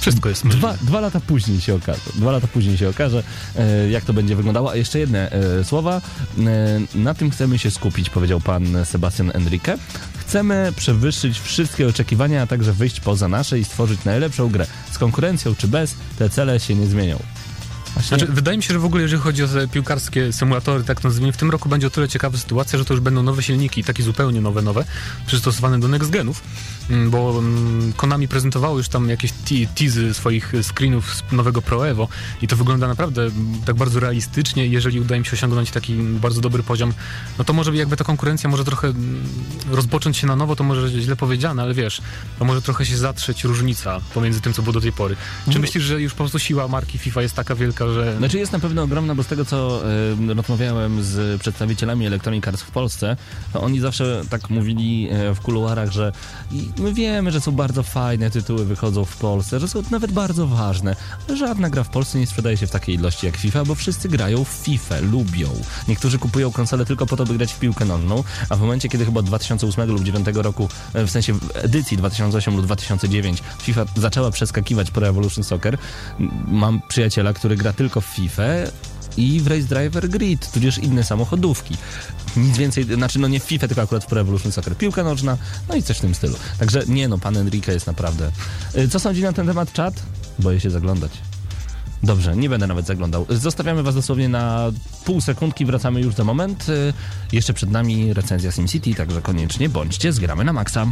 Wszystko jest możliwe. Dwa, dwa lata później się okaże. Dwa lata później się okaże, e, jak to będzie wyglądało. A jeszcze jedne e, słowa. E, na tym chcemy się skupić, powiedział pan Sebastian Enrique. Chcemy przewyższyć wszystkie oczekiwania, a także wyjść poza nasze i stworzyć najlepszą grę. Z konkurencją czy bez, te cele się nie zmienią. Właśnie, Znaczy, wydaje mi się, że w ogóle jeżeli chodzi o piłkarskie symulatory, tak nazwijmy, w tym roku będzie o tyle ciekawa sytuacja, że to już będą nowe silniki, takie zupełnie nowe, nowe, przystosowane do next genów, bo mm, Konami prezentowało już tam jakieś te- teasy swoich screenów z nowego Pro Evo i to wygląda naprawdę mm, tak bardzo realistycznie jeżeli uda im się osiągnąć taki bardzo dobry poziom, no to może jakby ta konkurencja może trochę mm, rozpocząć się na nowo, to może źle powiedziane, ale wiesz, to może trochę się zatrzeć różnica pomiędzy tym, co było do tej pory. Czy No. myślisz, że już po prostu siła marki FIFA jest taka wielka, że... Znaczy jest na pewno ogromna, bo z tego co y, rozmawiałem z przedstawicielami Electronic Arts w Polsce, to oni zawsze tak mówili e, w kuluarach, że my wiemy, że są bardzo fajne tytuły wychodzą w Polsce, że są nawet bardzo ważne, żadna gra w Polsce nie sprzedaje się w takiej ilości jak FIFA, bo wszyscy grają w FIFA, lubią. Niektórzy kupują konsolę tylko po to, by grać w piłkę nożną, a w momencie, kiedy chyba od 2008 lub 2009 roku, e, w sensie w edycji 2008 lub 2009 FIFA zaczęła przeskakiwać po Revolution Soccer, mam przyjaciela, który gra tylko w FIFA i w Race Driver Grid, tudzież inne samochodówki. Nic więcej, znaczy no nie w FIFA, tylko akurat w Pro Evolution Soccer. Piłka nożna, no i coś w tym stylu. Także nie no, pan Enrique jest naprawdę... Y, Co sądzi na ten temat czat? Boję się zaglądać. Dobrze, nie będę nawet zaglądał. Zostawiamy was dosłownie na pół sekundki, wracamy już za moment. Y, Jeszcze przed nami recenzja SimCity, także koniecznie bądźcie, zgramy na maksa.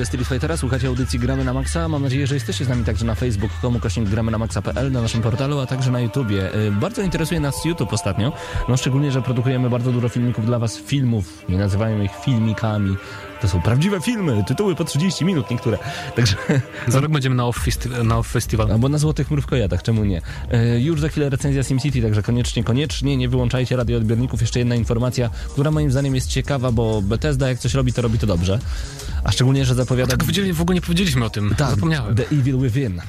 Ze Street Fightera. Słuchacie audycji Gramy na Maxa. Mam nadzieję, że jesteście z nami także na facebook.com gramy na maxa.pl, na naszym portalu, a także na YouTubie. Y, Bardzo interesuje nas YouTube ostatnio, no szczególnie, że produkujemy bardzo dużo filmików dla was, filmów, nie nazywajmy ich filmikami. To są prawdziwe filmy, tytuły po 30 minut niektóre. Także Za rok będziemy na Off, festi- na off Festival. Albo na Złotych Mrówkojadach, czemu nie? E, już za chwilę recenzja SimCity, także koniecznie, koniecznie nie wyłączajcie radioodbiorników. Jeszcze jedna informacja, która moim zdaniem jest ciekawa, bo Bethesda jak coś robi, to robi to dobrze. A szczególnie, że zapowiada... Tak w ogóle nie powiedzieliśmy o tym. Tak, Zapomniałem. The Evil Within.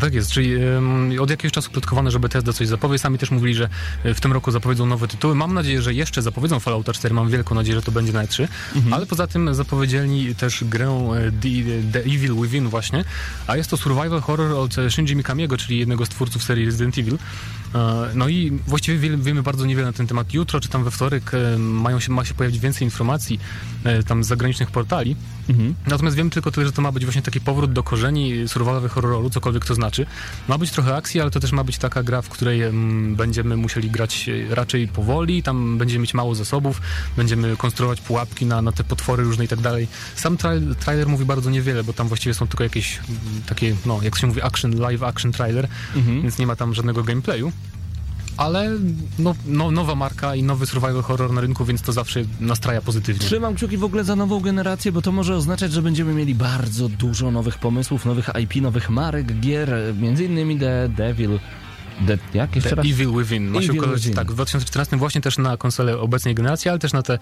Tak jest, czyli em, od jakiegoś czasu plotkowane, że Bethesda coś zapowie. Sami też mówili, że e, w tym roku zapowiedzą nowe tytuły. Mam nadzieję, że jeszcze zapowiedzą Fallouta 4. Mam wielką nadzieję, że to będzie na E3. Ale poza tym zapowiedzieli też grę e, The, The Evil Within właśnie. A jest to survival horror od e, Shinji Mikamiego, czyli jednego z twórców serii Resident Evil. E, No i właściwie wiemy bardzo niewiele na ten temat. Jutro czy tam we wtorek e, mają się, ma się pojawić więcej informacji e, tam z zagranicznych portali. Natomiast wiem tylko tyle, że to ma być właśnie taki powrót do korzeni survival horroru, cokolwiek to znaczy. Ma być trochę akcji, ale to też ma być taka gra, w której będziemy musieli grać raczej powoli, tam będziemy mieć mało zasobów, będziemy konstruować pułapki na, na te potwory różne i tak dalej. Sam tra- trailer mówi bardzo niewiele, bo tam właściwie są tylko jakieś takie, no jak się mówi, action, live action trailer, więc nie ma tam żadnego gameplayu. Ale no, no, nowa marka i nowy survival horror na rynku, więc to zawsze nastraja pozytywnie. Trzymam kciuki w ogóle za nową generację, bo to może oznaczać, że będziemy mieli bardzo dużo nowych pomysłów, nowych IP, nowych marek, gier, między innymi The Devil... The, jak jeszcze The raz? Evil Within ma się Evil ukazać Within. tak w 2014 właśnie też na konsolę obecnej generacji, ale też na te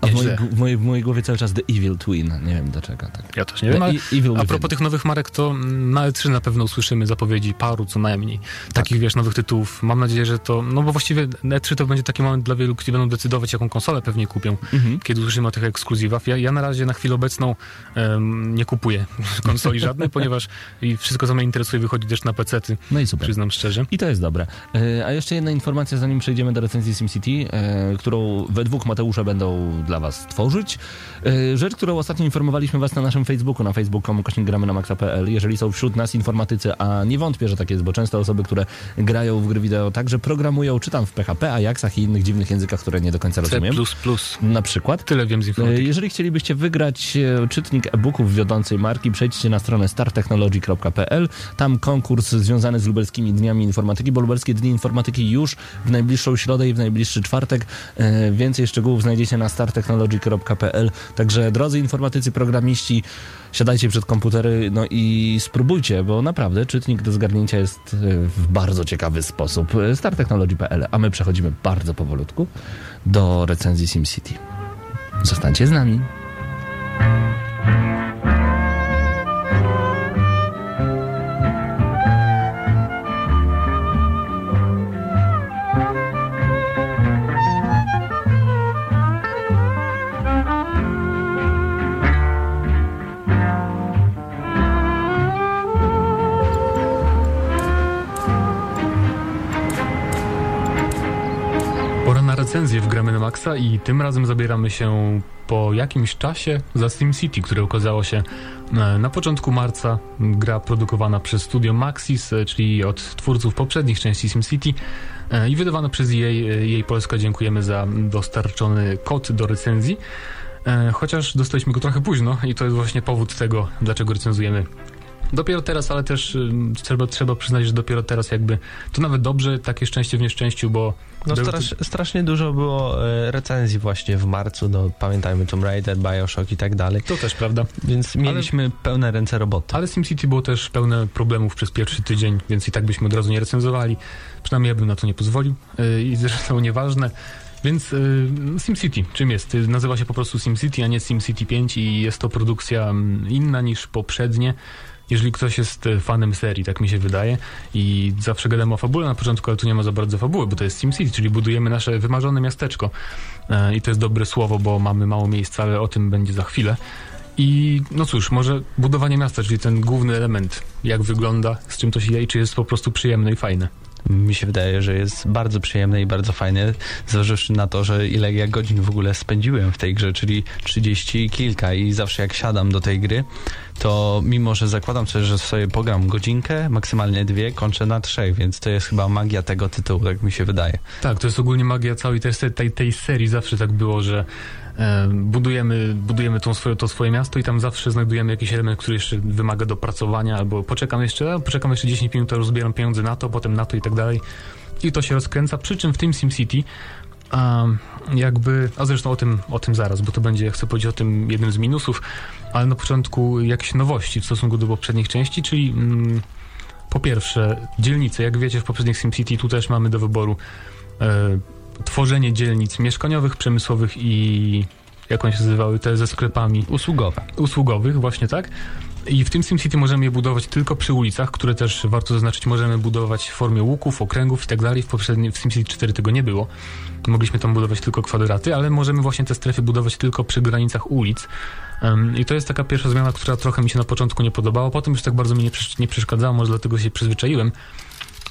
A w mojej, w, mojej, w mojej głowie cały czas The Evil Twin. Nie wiem dlaczego. Tak. Ja też nie wiem, The ale E- a propos tych nowych marek, to na E3 na pewno usłyszymy zapowiedzi paru co najmniej. Tak. Takich, wiesz, nowych tytułów. Mam nadzieję, że to, no bo właściwie E3 to będzie taki moment dla wielu, którzy będą decydować, jaką konsolę pewnie kupią, Mhm. kiedy usłyszymy o tych ekskluzywach. Ja, ja na razie na chwilę obecną em, nie kupuję konsoli żadnej, ponieważ i wszystko, co mnie interesuje, wychodzi też na PC-ty, No i super. przyznam szczerze. I to jest dobre. E, A jeszcze jedna informacja, zanim przejdziemy do recenzji SimCity, e, którą we dwóch Mateusze będą dla was tworzyć. E, Rzecz, którą ostatnio informowaliśmy was na naszym Facebooku, na facebook.com gramy na maxa.pl. Jeżeli są wśród nas informatycy, a nie wątpię, że tak jest, bo często osoby, które grają w gry wideo także programują, czy tam w PHP, Ajaxach i innych dziwnych językach, które nie do końca C++. rozumiem. Na przykład. Tyle wiem z E, informatyki. Jeżeli chcielibyście wygrać e, czytnik e-booków wiodącej marki, przejdźcie na stronę startechnology.pl. Tam konkurs związany z lubelskimi dniami informatyki, bo lubelskie dni informatyki już w najbliższą środę i w najbliższy czwartek. E, Więcej szczegółów znajdziecie na startechnology.pl. Także drodzy informatycy, programiści, siadajcie przed komputery no i spróbujcie, bo naprawdę czytnik do zgarnięcia jest e, w bardzo ciekawy sposób. Startechnology.pl, a my przechodzimy bardzo powolutku do recenzji SimCity. Zostańcie z nami. Na Maxa i tym razem zabieramy się po jakimś czasie za SimCity, które okazało się e, na początku marca. Gra produkowana przez studio Maxis, e, czyli od twórców poprzednich części SimCity e, i wydawana przez jej, jej Polska. Dziękujemy za dostarczony kod do recenzji. Chociaż dostaliśmy go trochę późno i to jest właśnie powód tego, dlaczego recenzujemy Dopiero teraz, ale też trzeba, trzeba przyznać, że dopiero teraz jakby to nawet dobrze, takie szczęście w nieszczęściu, bo No strasz, strasznie dużo było e, recenzji właśnie w marcu, no pamiętajmy Tomb Raider, Bioshock i tak dalej, to też prawda. więc mieliśmy pełne ręce roboty. Ale SimCity było też pełne problemów przez pierwszy tydzień, więc i tak byśmy od razu nie recenzowali. Przynajmniej ja bym na to nie pozwolił y, i zresztą nieważne. Więc y, SimCity, czym jest? Nazywa się po prostu SimCity, a nie SimCity 5 i jest to produkcja mm, inna niż poprzednie. Jeżeli ktoś jest y, fanem serii, tak mi się wydaje, i zawsze gadamy o fabule na początku, ale tu nie ma za bardzo fabuły, bo to jest SimCity, czyli budujemy nasze wymarzone miasteczko. E, I to jest dobre słowo, bo mamy mało miejsca, ale o tym będzie za chwilę. I no cóż, może budowanie miasta, czyli ten główny element, jak wygląda, z czym to się je i czy jest po prostu przyjemne i fajne. Mi się wydaje, że jest bardzo przyjemne i bardzo fajne, zważywszy na to, że ile ja godzin w ogóle spędziłem w tej grze, czyli 30 i kilka i zawsze jak siadam do tej gry, to mimo, że zakładam sobie, że sobie pogram godzinkę, maksymalnie dwie, kończę na trzech, więc to jest chyba magia tego tytułu, tak mi się wydaje. Tak, to jest ogólnie magia całej tej, tej, tej serii. Zawsze tak było, że budujemy, budujemy tą swoje, to swoje miasto i tam zawsze znajdujemy jakiś element, który jeszcze wymaga dopracowania, albo poczekam jeszcze, poczekam jeszcze 10 minut, a rozbieram pieniądze na to, potem na to i tak dalej. I to się rozkręca, przy czym w tym SimCity a, jakby, a zresztą o tym, o tym zaraz, bo to będzie, chcę powiedzieć o tym jednym z minusów, ale na początku jakieś nowości w stosunku do poprzednich części, czyli mm, po pierwsze dzielnice, jak wiecie w poprzednich SimCity tu też mamy do wyboru e, tworzenie dzielnic mieszkaniowych, przemysłowych i jak one się nazywały, te ze sklepami Usługowe. usługowych, właśnie tak. I w tym SimCity możemy je budować tylko przy ulicach, które też warto zaznaczyć, możemy budować w formie łuków, okręgów i tak dalej. W poprzednim w SimCity 4 tego nie było. Mogliśmy tam budować tylko kwadraty, ale możemy właśnie te strefy budować tylko przy granicach ulic. Em, I to jest taka pierwsza zmiana, która trochę mi się na początku nie podobała. Potem już tak bardzo mi nie, przesz- nie przeszkadzała, może dlatego się przyzwyczaiłem.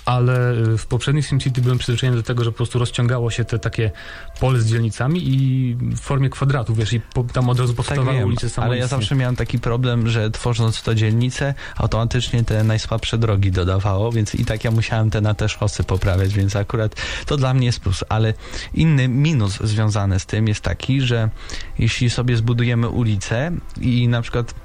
Ale y, w poprzednich SimCity byłem przyzwyczajony do tego, że po prostu rozciągało się te takie pole z dzielnicami i w formie kwadratu, wiesz, i po, tam od razu powstawały Tak wiem, ulice ale samoistnie. ja zawsze miałem taki problem, że tworząc to dzielnicę, automatycznie te najsłabsze drogi dodawało, więc i tak ja musiałem te na te szosy poprawiać, więc akurat to dla mnie jest plus, ale inny minus związany z tym jest taki, że jeśli sobie zbudujemy ulicę i na przykład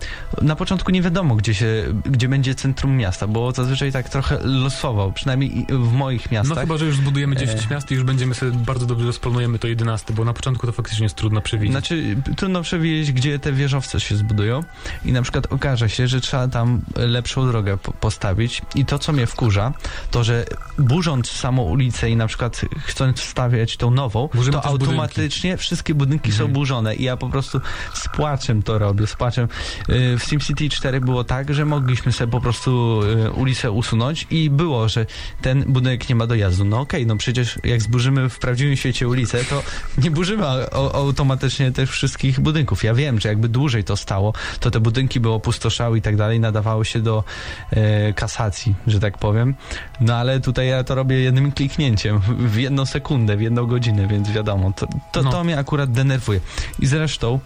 na początku nie wiadomo, gdzie się, gdzie będzie centrum miasta, bo zazwyczaj tak trochę losowo, przynajmniej i- w moich miastach. No chyba, że już zbudujemy 10 E. miast i już będziemy sobie bardzo dobrze rozplanujemy to 11, bo na początku to faktycznie jest trudno przewidzieć. Znaczy, trudno przewidzieć, gdzie te wieżowce się zbudują i na przykład okaże się, że trzeba tam lepszą drogę po- postawić i to, co mnie wkurza, to, że burząc samą ulicę i na przykład chcąc wstawiać tą nową, Burzymy to też budynki. automatycznie wszystkie budynki Mhm. są burzone i ja po prostu z płaczem to robię, z płaczem. Y, W SimCity 4 było tak, że mogliśmy sobie po prostu y, ulicę usunąć i było, że ten budynek nie ma dojazdu. No okej, no przecież jak zburzymy w prawdziwym świecie ulicę, to nie burzymy automatycznie tych wszystkich budynków. Ja wiem, że jakby dłużej to stało, to te budynki by opustoszały i tak dalej, nadawały się do e, kasacji, że tak powiem. No ale tutaj ja to robię jednym kliknięciem, w jedną sekundę, w jedną godzinę, więc wiadomo, to, to, No. to mnie akurat denerwuje. I zresztą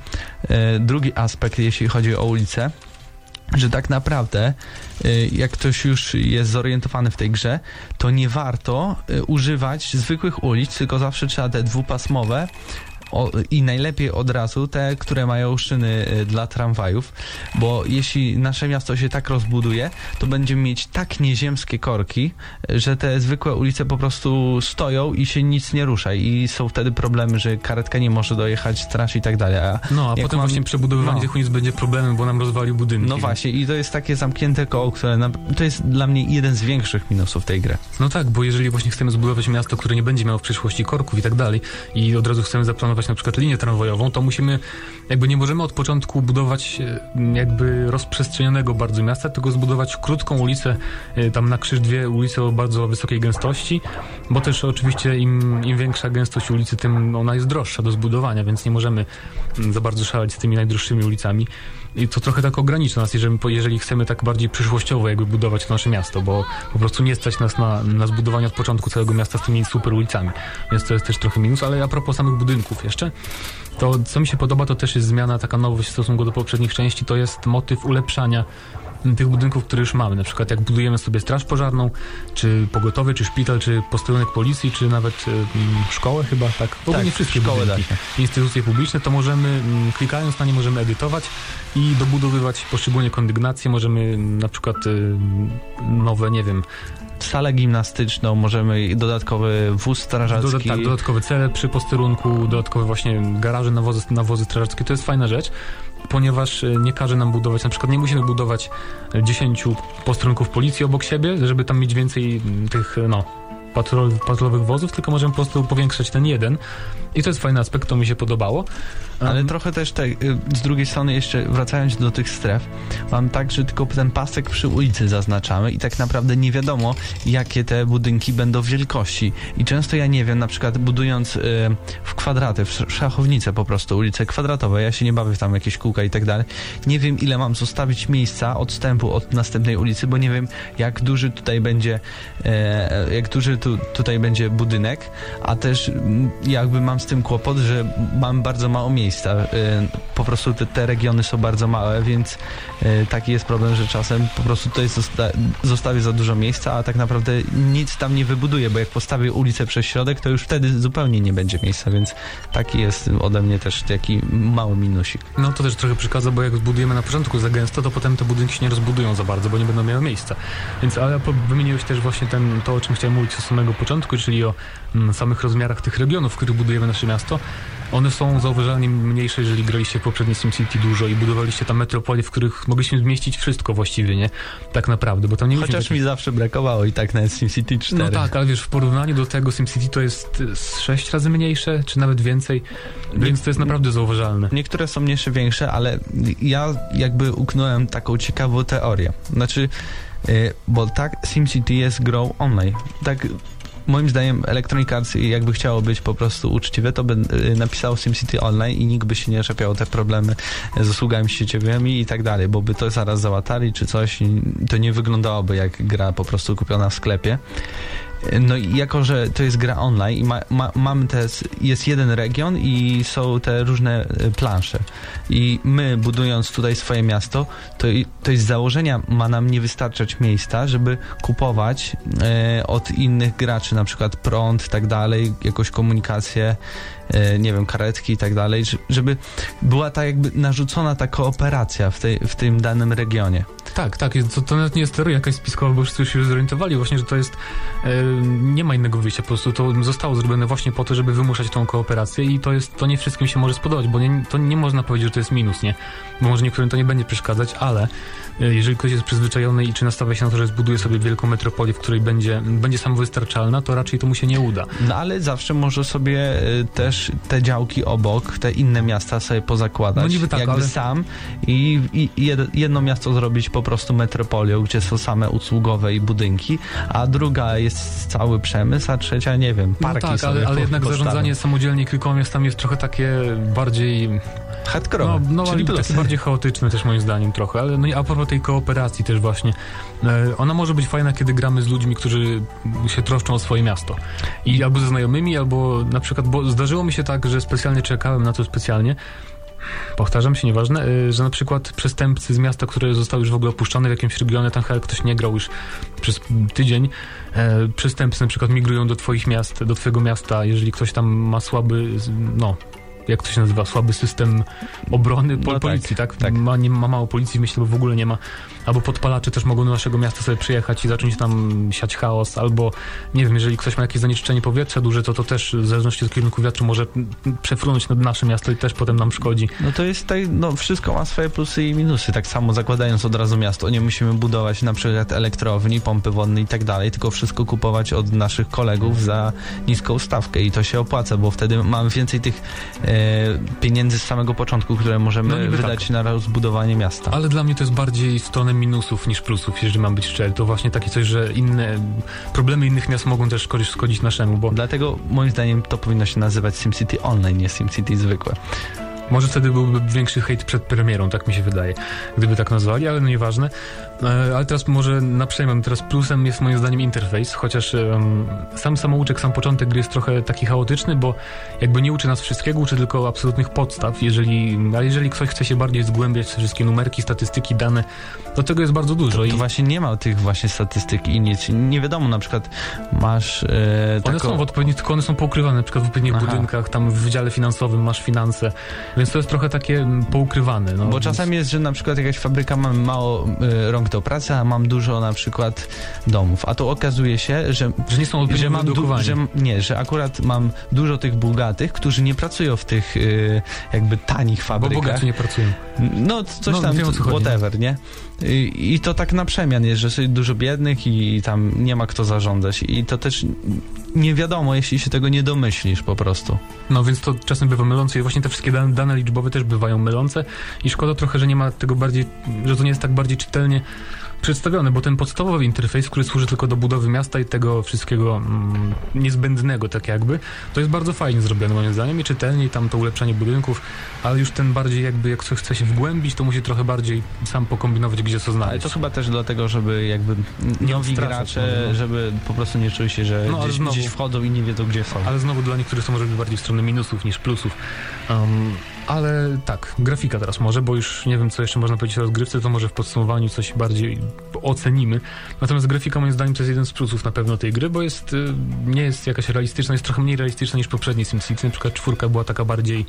e, drugi aspekt, jeśli chodzi o ulicę, że tak naprawdę, y, jak ktoś już jest zorientowany w tej grze, to nie warto y, używać zwykłych ulic, tylko zawsze trzeba te dwupasmowe o, i najlepiej od razu te, które mają szyny y, dla tramwajów, bo jeśli nasze miasto się tak rozbuduje, to będziemy mieć tak nieziemskie korki, że te zwykłe ulice po prostu stoją i się nic nie rusza i są wtedy problemy, że karetka nie może dojechać, straż i tak dalej. A No, a potem mamy- właśnie przebudowywanie no. tych ulic będzie problemem, bo nam rozwalił budynki. No właśnie, i to jest takie zamknięte koło, które na, to jest dla mnie jeden z większych minusów tej gry. No tak, bo jeżeli właśnie chcemy zbudować miasto, które nie będzie miało w przyszłości korków i tak dalej i od razu chcemy zaplanować na przykład linię tramwajową, to musimy, jakby nie możemy od początku budować e, jakby rozprzestrzenionego bardzo miasta, tylko zbudować krótką ulicę, e, tam na krzyż dwie ulice o bardzo wysokiej gęstości, bo też oczywiście im, im większa gęstość ulicy, tym ona jest droższa do zbudowania, więc nie możemy mm, za bardzo szaleć z tymi najdroższymi ulicami. I to trochę tak ogranicza nas, jeżeli, jeżeli chcemy tak bardziej przyszłościowo jakby budować to nasze miasto, bo po prostu nie stać nas na, na zbudowanie od początku całego miasta z tymi super ulicami. Więc to jest też trochę minus, ale a propos samych budynków jeszcze, to co mi się podoba, to też jest zmiana, taka nowość w stosunku do poprzednich części, to jest motyw ulepszania tych budynków, które już mamy. Na przykład jak budujemy sobie straż pożarną, czy pogotowie, czy szpital, czy posterunek policji, czy nawet y, mm, szkołę chyba, tak? W ogóle Tak, nie wszystkie szkołę budynki, instytucje publiczne, to możemy, mm, klikając na nie, możemy edytować i dobudowywać poszczególnie kondygnacje, możemy mm, na przykład y, nowe, nie wiem, Salę gimnastyczną, możemy dodatkowy wóz strażacki. Doda, tak, dodatkowe cele przy posterunku, dodatkowe właśnie garaże, nawozy, nawozy strażackie. To jest fajna rzecz, ponieważ e, nie każe nam budować, na przykład nie musimy budować e, 10 posterunków policji obok siebie, żeby tam mieć więcej tych, e, no, patrol, patrolowych wozów, tylko możemy po prostu powiększać ten jeden. I to jest fajny aspekt, to mi się podobało. Ale Um, trochę też te, y, z drugiej strony jeszcze wracając do tych stref, mam tak, że tylko ten pasek przy ulicy zaznaczamy i tak naprawdę nie wiadomo, jakie te budynki będą wielkości. I często ja nie wiem, na przykład budując y, w kwadraty, w sz- szachownice po prostu, ulice kwadratowe, ja się nie bawię w tam jakieś kółka i tak dalej, nie wiem ile mam zostawić miejsca odstępu od następnej ulicy, bo nie wiem jak duży tutaj będzie e, jak duży tu, tutaj będzie budynek, a też jakby mam z tym kłopot, że mam bardzo mało miejsca. E, Po prostu te, te regiony są bardzo małe, więc e, taki jest problem, że czasem po prostu tutaj zosta zostawię za dużo miejsca, a tak naprawdę nic tam nie wybuduję, bo jak postawię ulicę przez środek, to już wtedy zupełnie nie będzie miejsca, więc taki jest ode mnie też taki mały minusik. No to też trochę przeszkadza, bo jak zbudujemy na początku za gęsto, to potem te budynki się nie rozbudują za bardzo, bo nie będą miały miejsca. Więc ale wymieniłeś też właśnie ten, to, o czym chciałem mówić od samego początku, czyli o mm, samych rozmiarach tych regionów, w których budujemy nasze miasto. One są zauważalnie mniejsze, jeżeli graliście w SimCity dużo i budowaliście tam metropolie, w których mogliśmy zmieścić wszystko właściwie, nie? Tak naprawdę, bo tam nie Chociaż mi zawsze brakowało i tak na SimCity 4. no tak, ale wiesz, w porównaniu do tego SimCity to jest y, z sześć razy mniejsze, czy nawet więcej, więc to jest naprawdę zauważalne. Niektóre są mniejsze, większe, ale ja jakby uknąłem taką ciekawą teorię. Znaczy, y, bo tak SimCity jest grą online. Tak moim zdaniem Electronic Arts jakby chciało być po prostu uczciwe, to by y, napisało SimCity Online i nikt by się nie czepiał te problemy z usługami sieciowymi i tak dalej, bo by to zaraz załatali czy coś to nie wyglądałoby jak gra po prostu kupiona w sklepie. No i jako, że to jest gra online i ma, ma, mamy te, jest jeden region i są te różne e, plansze. I my budując tutaj swoje miasto, to, to z założenia ma nam nie wystarczać miejsca, żeby kupować e, od innych graczy, na przykład prąd i tak dalej, jakąś komunikację, nie wiem, karetki i tak dalej, żeby była ta jakby narzucona ta kooperacja w, tej, w tym danym regionie. Tak, tak, to, to nawet nie jest teoria jakaś spiskowa, bo wszyscy już się zorientowali właśnie, że to jest, e, nie ma innego wyjścia, po prostu to zostało zrobione właśnie po to, żeby wymuszać tą kooperację i to jest, to nie wszystkim się może spodobać, bo nie, to nie można powiedzieć, że to jest minus, nie? Bo może niektórym to nie będzie przeszkadzać, ale e, jeżeli ktoś jest przyzwyczajony i czy nastawia się na to, że zbuduje sobie wielką metropolię, w której będzie, będzie samowystarczalna, to raczej to mu się nie uda. No ale zawsze może sobie y, też te działki obok, te inne miasta sobie pozakładać. No niby tak, jakby ale- sam i, i jed, jedno miasto zrobić po prostu metropolią, gdzie są same usługowe i budynki, a druga jest cały przemysł, a trzecia nie wiem, No parki tak, sobie ale, ale jednak zarządzanie samodzielnie kilkoma miastami jest trochę takie bardziej Hardkorowe, No, no czyli takie bardziej chaotyczne też moim zdaniem trochę, ale no i a propos tej kooperacji też właśnie, e, ona może być fajna, kiedy gramy z ludźmi, którzy się troszczą o swoje miasto. I albo ze znajomymi, albo na przykład, bo zdarzyło mi się tak, że specjalnie czekałem na to specjalnie, powtarzam się, nieważne, e, że na przykład przestępcy z miasta, które zostały już w ogóle opuszczone w jakimś regionie, tam chyba ktoś nie grał już przez tydzień, e, przestępcy na przykład migrują do twoich miast, do twojego miasta, jeżeli ktoś tam ma słaby, no, jak to się nazywa, słaby system obrony po, No tak, policji, tak? tak. Ma, nie, ma mało policji, myślę, bo w ogóle nie ma. Albo podpalacze też mogą do naszego miasta sobie przyjechać i zacząć tam siać chaos, albo nie wiem, jeżeli ktoś ma jakieś zanieczyszczenie powietrza duże, to to też w zależności od kierunku wiatru może przefrunąć nad nasze miasto i też potem nam szkodzi. No to jest tak, no wszystko ma swoje plusy i minusy. Tak samo zakładając od razu miasto, nie musimy budować na przykład elektrowni, pompy wodne i tak dalej, tylko wszystko kupować od naszych kolegów za niską stawkę i to się opłaca, bo wtedy mamy więcej tych e, pieniędzy z samego początku, które możemy No niby wydać tak. na rozbudowanie miasta. Ale dla mnie to jest bardziej w stronę minusów niż plusów, jeżeli mam być szczery. To właśnie takie coś, że inne problemy innych miast mogą też szkodzić, szkodzić naszemu, bo Dlatego moim zdaniem to powinno się nazywać SimCity Online, nie SimCity zwykłe. Może wtedy byłby większy hejt przed premierą, tak mi się wydaje, gdyby tak nazwali, ale no nieważne. E, ale teraz może na przejmem, teraz plusem jest moim zdaniem interfejs, chociaż em, sam samouczek, sam początek gry jest trochę taki chaotyczny, bo jakby nie uczy nas wszystkiego, uczy tylko absolutnych podstaw, jeżeli, a jeżeli ktoś chce się bardziej zgłębiać w te wszystkie numerki, statystyki, dane, to tego jest bardzo dużo To, i to właśnie nie ma tych właśnie statystyk i nic. Nie wiadomo, na przykład masz e, one taką... są w odpowiednich, tylko one są poukrywane, na przykład w odpowiednich Aha. budynkach, tam w wydziale finansowym masz finanse, więc to jest trochę takie mm, poukrywane. No, Bo więc- czasem jest, że na przykład jakaś fabryka ma mało y, rąk do pracy, a mam dużo na przykład domów. A tu okazuje się, że, Że nie są że mam du- że, nie, że akurat mam dużo tych bogatych, którzy nie pracują w tych y, jakby tanich Bo fabrykach. bogaci nie pracują. No coś No, tam, wiem, whatever, nie? I, I to tak na przemian jest, że jest dużo biednych i, tam nie ma kto zarządzać. I to też nie wiadomo, jeśli się tego nie domyślisz po prostu. No więc to czasem bywa mylące i właśnie te wszystkie dane, dane liczbowe też bywają mylące i szkoda trochę, że nie ma tego bardziej, że to nie jest tak bardziej czytelnie przedstawione, bo ten podstawowy interfejs, który służy tylko do budowy miasta i tego wszystkiego mm, niezbędnego tak jakby, to jest bardzo fajnie zrobione moim zdaniem i czytelnie tam to ulepszanie budynków, ale już ten bardziej jakby jak ktoś chce się wgłębić, to musi trochę bardziej sam pokombinować, gdzie co Ale znaleźć. to chyba też dlatego, żeby jakby Nie nowi gracze, może, no. żeby po prostu nie czuli się, że No, ale gdzieś, znowu- gdzieś wchodzą i nie wiedzą, gdzie są. Ale znowu dla niektórych to może być bardziej w stronę minusów niż plusów. Um, ale tak, grafika teraz może, bo już nie wiem, co jeszcze można powiedzieć o rozgrywce, to może w podsumowaniu coś bardziej ocenimy. Natomiast grafika moim zdaniem to jest jeden z plusów na pewno tej gry, bo jest, y, nie jest jakaś realistyczna, jest trochę mniej realistyczna niż poprzednie SimCity. Na przykład czwórka była taka bardziej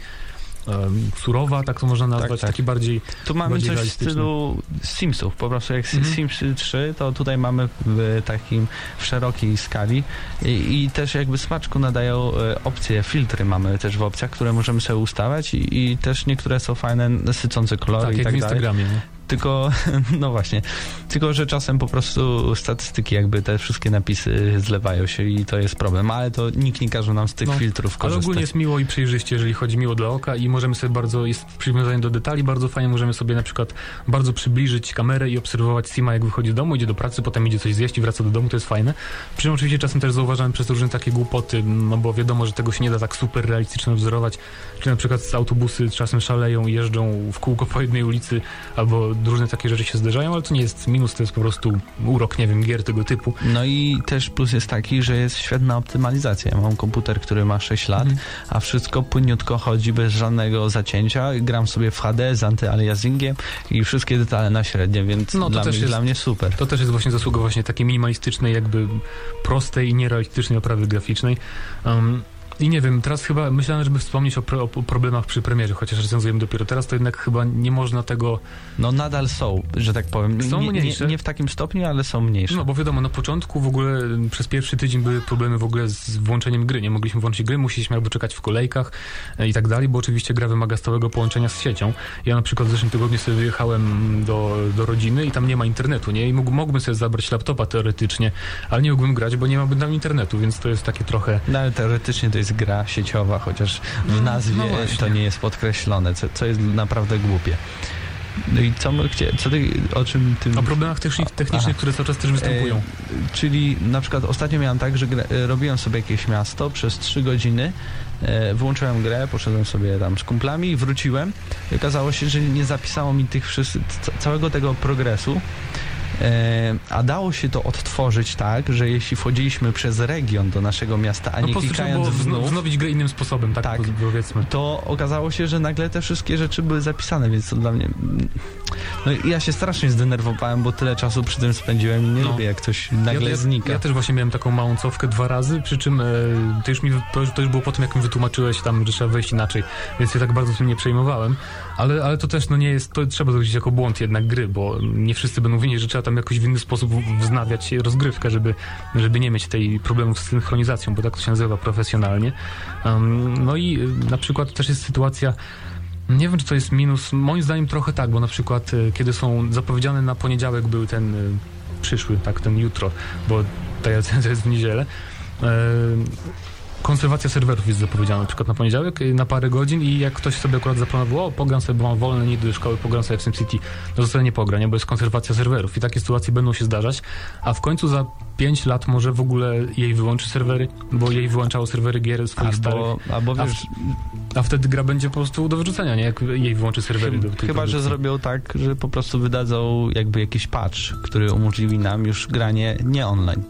um, surowa, tak to można nazwać, tak. taki bardziej Tu mamy bardziej coś w stylu Simsów, po prostu jak Mhm. Sims 3, to tutaj mamy w takim, w szerokiej skali i, i też jakby smaczku nadają e, opcje, filtry mamy też w opcjach, które możemy sobie ustawiać i, i też niektóre są fajne, sycące kolory tak, i jak tak w dalej. Instagramie. Nie? Tylko, no właśnie, tylko, że czasem po prostu statystyki jakby te wszystkie napisy zlewają się i to jest problem, ale to nikt nie każe nam z tych No, filtrów Ale korzystać. ogólnie jest miło i przejrzyście, jeżeli chodzi miło dla oka i możemy sobie bardzo, jest przywiązanie do detali bardzo fajnie, możemy sobie na przykład bardzo przybliżyć kamerę i obserwować Sima jak wychodzi z domu, idzie do pracy, potem idzie coś zjeść i wraca do domu, to jest fajne. Przy czym oczywiście czasem też zauważamy przez różne takie głupoty, no bo wiadomo, że tego się nie da tak super realistycznie wzorować, czy na przykład autobusy czasem szaleją i jeżdżą w kółko po jednej ulicy, albo różne takie rzeczy się zdarzają, ale to nie jest minus, to jest po prostu urok, nie wiem, gier tego typu. No i też plus jest taki, że jest świetna optymalizacja. Ja mam komputer, który ma 6 lat, Mhm. a wszystko płynniutko chodzi bez żadnego zacięcia. Gram sobie w HD z antyaliasingiem i wszystkie detale na średnie, więc No, to dla, też mnie, jest- dla mnie super. To też jest właśnie zasługa właśnie takiej minimalistycznej, jakby prostej i nierealistycznej oprawy graficznej. Um, I nie wiem, teraz chyba myślałem, żeby wspomnieć o, pro, o problemach przy premierze, chociaż recenzujemy dopiero teraz, to jednak chyba nie można tego... No nadal są, że tak powiem. Są nie, nie, mniejsze. nie w takim stopniu, ale są mniejsze. No bo wiadomo, na początku w ogóle m, przez pierwszy tydzień były problemy w ogóle z włączeniem gry. Nie mogliśmy włączyć gry, musieliśmy albo czekać w kolejkach e, i tak dalej, bo oczywiście gra wymaga stałego połączenia z siecią. Ja na przykład w zeszłym tygodniu sobie wyjechałem do, do rodziny i tam nie ma internetu, nie? I mógł, mógłbym sobie zabrać laptopa teoretycznie, ale nie mógłbym grać, bo nie ma tam internetu, więc to jest takie trochę... No, ale teoretycznie to jest gra sieciowa, chociaż w nazwie No to nie jest podkreślone, co, co jest naprawdę głupie. No i co co ty, o czym ty... O problemach techni- technicznych, Aha. które cały czas też występują. E, czyli na przykład ostatnio miałem tak, że e, robiłem sobie jakieś miasto przez 3 godziny, e, wyłączyłem grę, poszedłem sobie tam z kumplami wróciłem i okazało się, że nie zapisało mi tych wszystkich, ca- całego tego progresu a dało się to odtworzyć tak, że jeśli wchodziliśmy przez region do naszego miasta, a No nie było klikając wzno- znów, wznowić grę innym sposobem, tak, Tak. powiedzmy. to okazało się, że nagle te wszystkie rzeczy były zapisane, więc to dla mnie... No i ja się strasznie zdenerwowałem, bo tyle czasu przy tym spędziłem i nie No. lubię, jak coś nagle ja, ja, znika. Ja też właśnie miałem taką małą cofkę dwa razy, przy czym e, to, już mi, to już było po tym, jak mi wytłumaczyłeś tam, że trzeba wejść inaczej, więc się tak bardzo tym nie przejmowałem, ale, ale to też no nie jest, to trzeba zrobić jako błąd jednak gry, bo nie wszyscy będą wiedzieć, że trzeba tam jakoś w inny sposób wznawiać rozgrywkę, żeby, żeby nie mieć tej problemów z synchronizacją, bo tak to się nazywa profesjonalnie. Um, no i y, na przykład też jest sytuacja, nie wiem, czy to jest minus. Moim zdaniem trochę tak, bo na przykład y, kiedy są zapowiedziane na poniedziałek był ten y, przyszły, tak, ten jutro, bo ta recenzja jest w niedzielę. Konserwacja serwerów jest zapowiedziana na przykład na poniedziałek y, na parę godzin i jak ktoś sobie akurat zaplanował, o, pogram sobie, bo mam wolne, nie do szkoły, pogram sobie w SimCity, to zostanie nie pogra, nie, bo jest konserwacja serwerów i takie sytuacje będą się zdarzać, a w końcu za 5 lat może w ogóle jej wyłączy serwery, bo jej wyłączało serwery gier swoich starych. Albo, albo A, wiesz, w, a wtedy gra będzie po prostu do wyrzucenia, nie? Jak jej wyłączy serwery. chyba, że produkcji. zrobią tak, że po prostu wydadzą jakby jakiś patch, który umożliwi nam już granie nie online.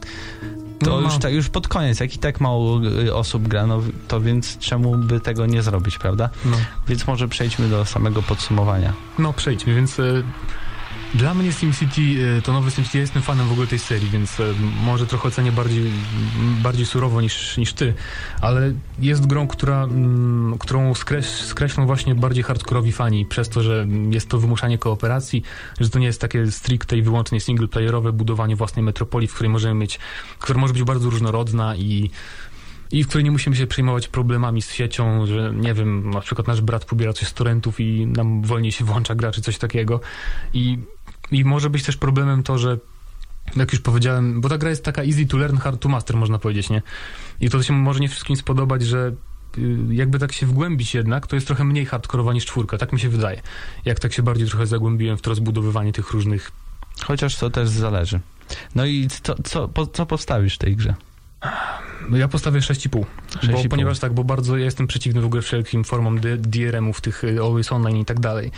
To No, już, no. tak, już pod koniec, jak i tak mało y, osób gra, no to więc czemu by tego nie zrobić, prawda? No. Więc może przejdźmy do samego podsumowania. No przejdźmy, więc e, dla mnie SimCity e, to nowy SimCity, ja jestem fanem w ogóle tej serii, więc e, może trochę ocenię bardziej, bardziej surowo niż, niż ty, ale jest grą, która, mm, którą skreś, skreślą właśnie bardziej hardkorowi fani przez to, że jest to wymuszanie kooperacji, że to nie jest takie stricte i wyłącznie singleplayerowe budowanie własnej metropolii, w której możemy mieć, która może być bardzo różnorodna i i w której nie musimy się przejmować problemami z siecią, że nie wiem, na przykład nasz brat pobiera coś z torrentów i nam wolniej się włącza gra, czy coś takiego. I, I może być też problemem to, że jak już powiedziałem, bo ta gra jest taka easy to learn, hard to master, można powiedzieć, nie? I to się może nie wszystkim spodobać, że y, jakby tak się wgłębić jednak, to jest trochę mniej hardkorowa niż czwórka, tak mi się wydaje. Jak tak się bardziej trochę zagłębiłem w to rozbudowywanie tych różnych Chociaż to też zależy. No i co, co, po, co postawisz w tej grze? No ja postawię 6,5. Bo, 6,5. ponieważ tak, bo bardzo ja jestem przeciwny w ogóle wszelkim formom DRM-ów, tych y, Always Online i tak dalej.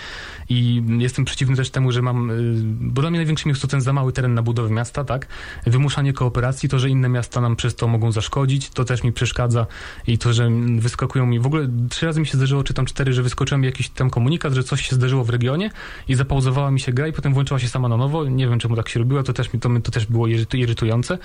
I jestem przeciwny też temu, że mam, y, bo dla mnie największym jest to ten za mały teren na budowę miasta, tak? Wymuszanie kooperacji, to, że inne miasta nam przez to mogą zaszkodzić, to też mi przeszkadza i to, że wyskakują mi, w ogóle trzy razy mi się zdarzyło, czy tam cztery, że wyskoczył mi jakiś tam komunikat, że coś się zdarzyło w regionie i zapauzowała mi się gra i potem włączyła się sama na nowo. Nie wiem, czemu tak się robiło, to też, mi- to, to też było irytu- irytujące.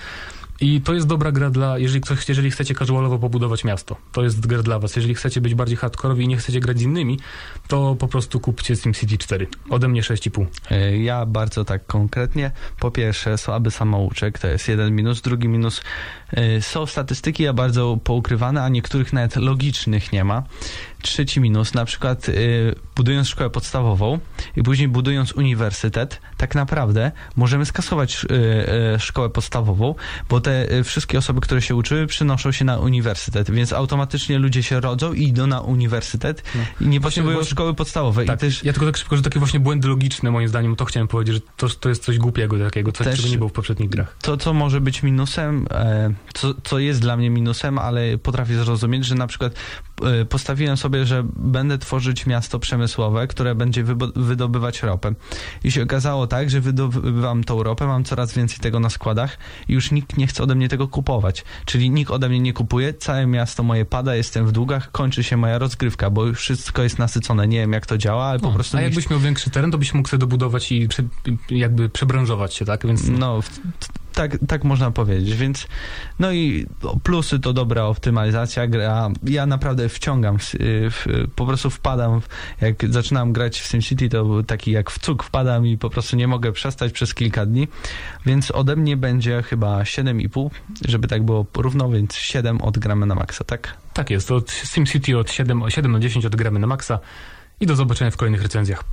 I to jest dobra gra dla, jeżeli, ktoś, jeżeli chcecie casualowo pobudować miasto. To jest gra dla was. Jeżeli chcecie być bardziej hardkorowi i nie chcecie grać z innymi, to po prostu kupcie SimCity 4. Ode mnie 6,5. E, Ja bardzo tak konkretnie. Po pierwsze, słaby samouczek, to jest jeden minus. Drugi minus, są statystyki, a bardzo poukrywane, a niektórych nawet logicznych nie ma. Trzeci minus, na przykład e, budując szkołę podstawową i później budując uniwersytet, tak naprawdę możemy skasować e, e, szkołę podstawową, bo te e, wszystkie osoby, które się uczyły, przynoszą się na uniwersytet, więc automatycznie ludzie się rodzą i idą na uniwersytet i nie potrzebują właśnie- szkoły podstawowej. Tak, I też ja tylko tak szybko, że takie właśnie błędy logiczne, moim zdaniem, to chciałem powiedzieć, że to, to jest coś głupiego takiego, coś, czego nie było w poprzednich grach. to, co może być minusem, e, co, co jest dla mnie minusem, ale potrafię zrozumieć, że na przykład e, postawiłem sobie, że będę tworzyć miasto przemysłowe, które będzie wydobywać ropę. I się okazało tak, że wydobywam tą ropę, mam coraz więcej tego na składach i już nikt nie chce ode mnie tego kupować. Czyli nikt ode mnie nie kupuje, całe miasto moje pada, jestem w długach, kończy się moja rozgrywka, bo już wszystko jest nasycone. Nie wiem jak to działa, ale po No, prostu... a jakbyś miał większy teren, to byś mógł sobie dobudować i prze, jakby przebranżować się, tak? Więc No, tak, tak można powiedzieć, więc no i plusy to dobra optymalizacja, gra, ja naprawdę wciągam, w, w, po prostu wpadam, w, jak zaczynam grać w SimCity, to taki jak w cuk wpadam i po prostu nie mogę przestać przez kilka dni, więc ode mnie będzie chyba 7,5, żeby tak było równo, więc 7 odgramy na maksa, tak? tak jest, od SimCity od 7, 7 na 10 odgramy na maksa i do zobaczenia w kolejnych recenzjach.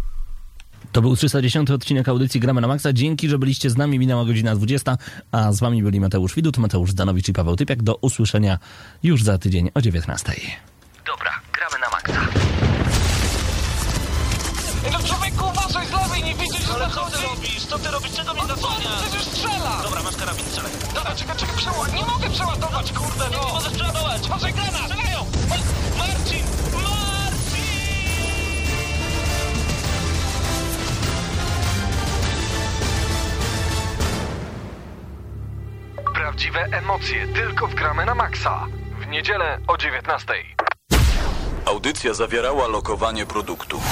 To był 310 odcinek audycji Gramy na Maxa. Dzięki, że byliście z nami. Minęła godzina 20, a z wami byli Mateusz Widut, Mateusz Zdanowicz i Paweł Typiak. Do usłyszenia już za tydzień o 19. Dobra, gramy na maksa. No człowieku, uważaj z lewej, nie widzisz, że Ale co ty robisz? Co ty robisz? Czego mnie zasłaniasz? Przecież strzela! Dobra, masz karabin, strzelaj. Dobra, czekaj, czekaj, przeładuj. Nie mogę przeładować, kurde, Nie no! możesz przeładować! Uważaj, granat! Strzelają! Ma- Marcin! Marcin! Prawdziwe emocje tylko w gramy na maksa. W niedzielę o 19. Audycja zawierała lokowanie produktów.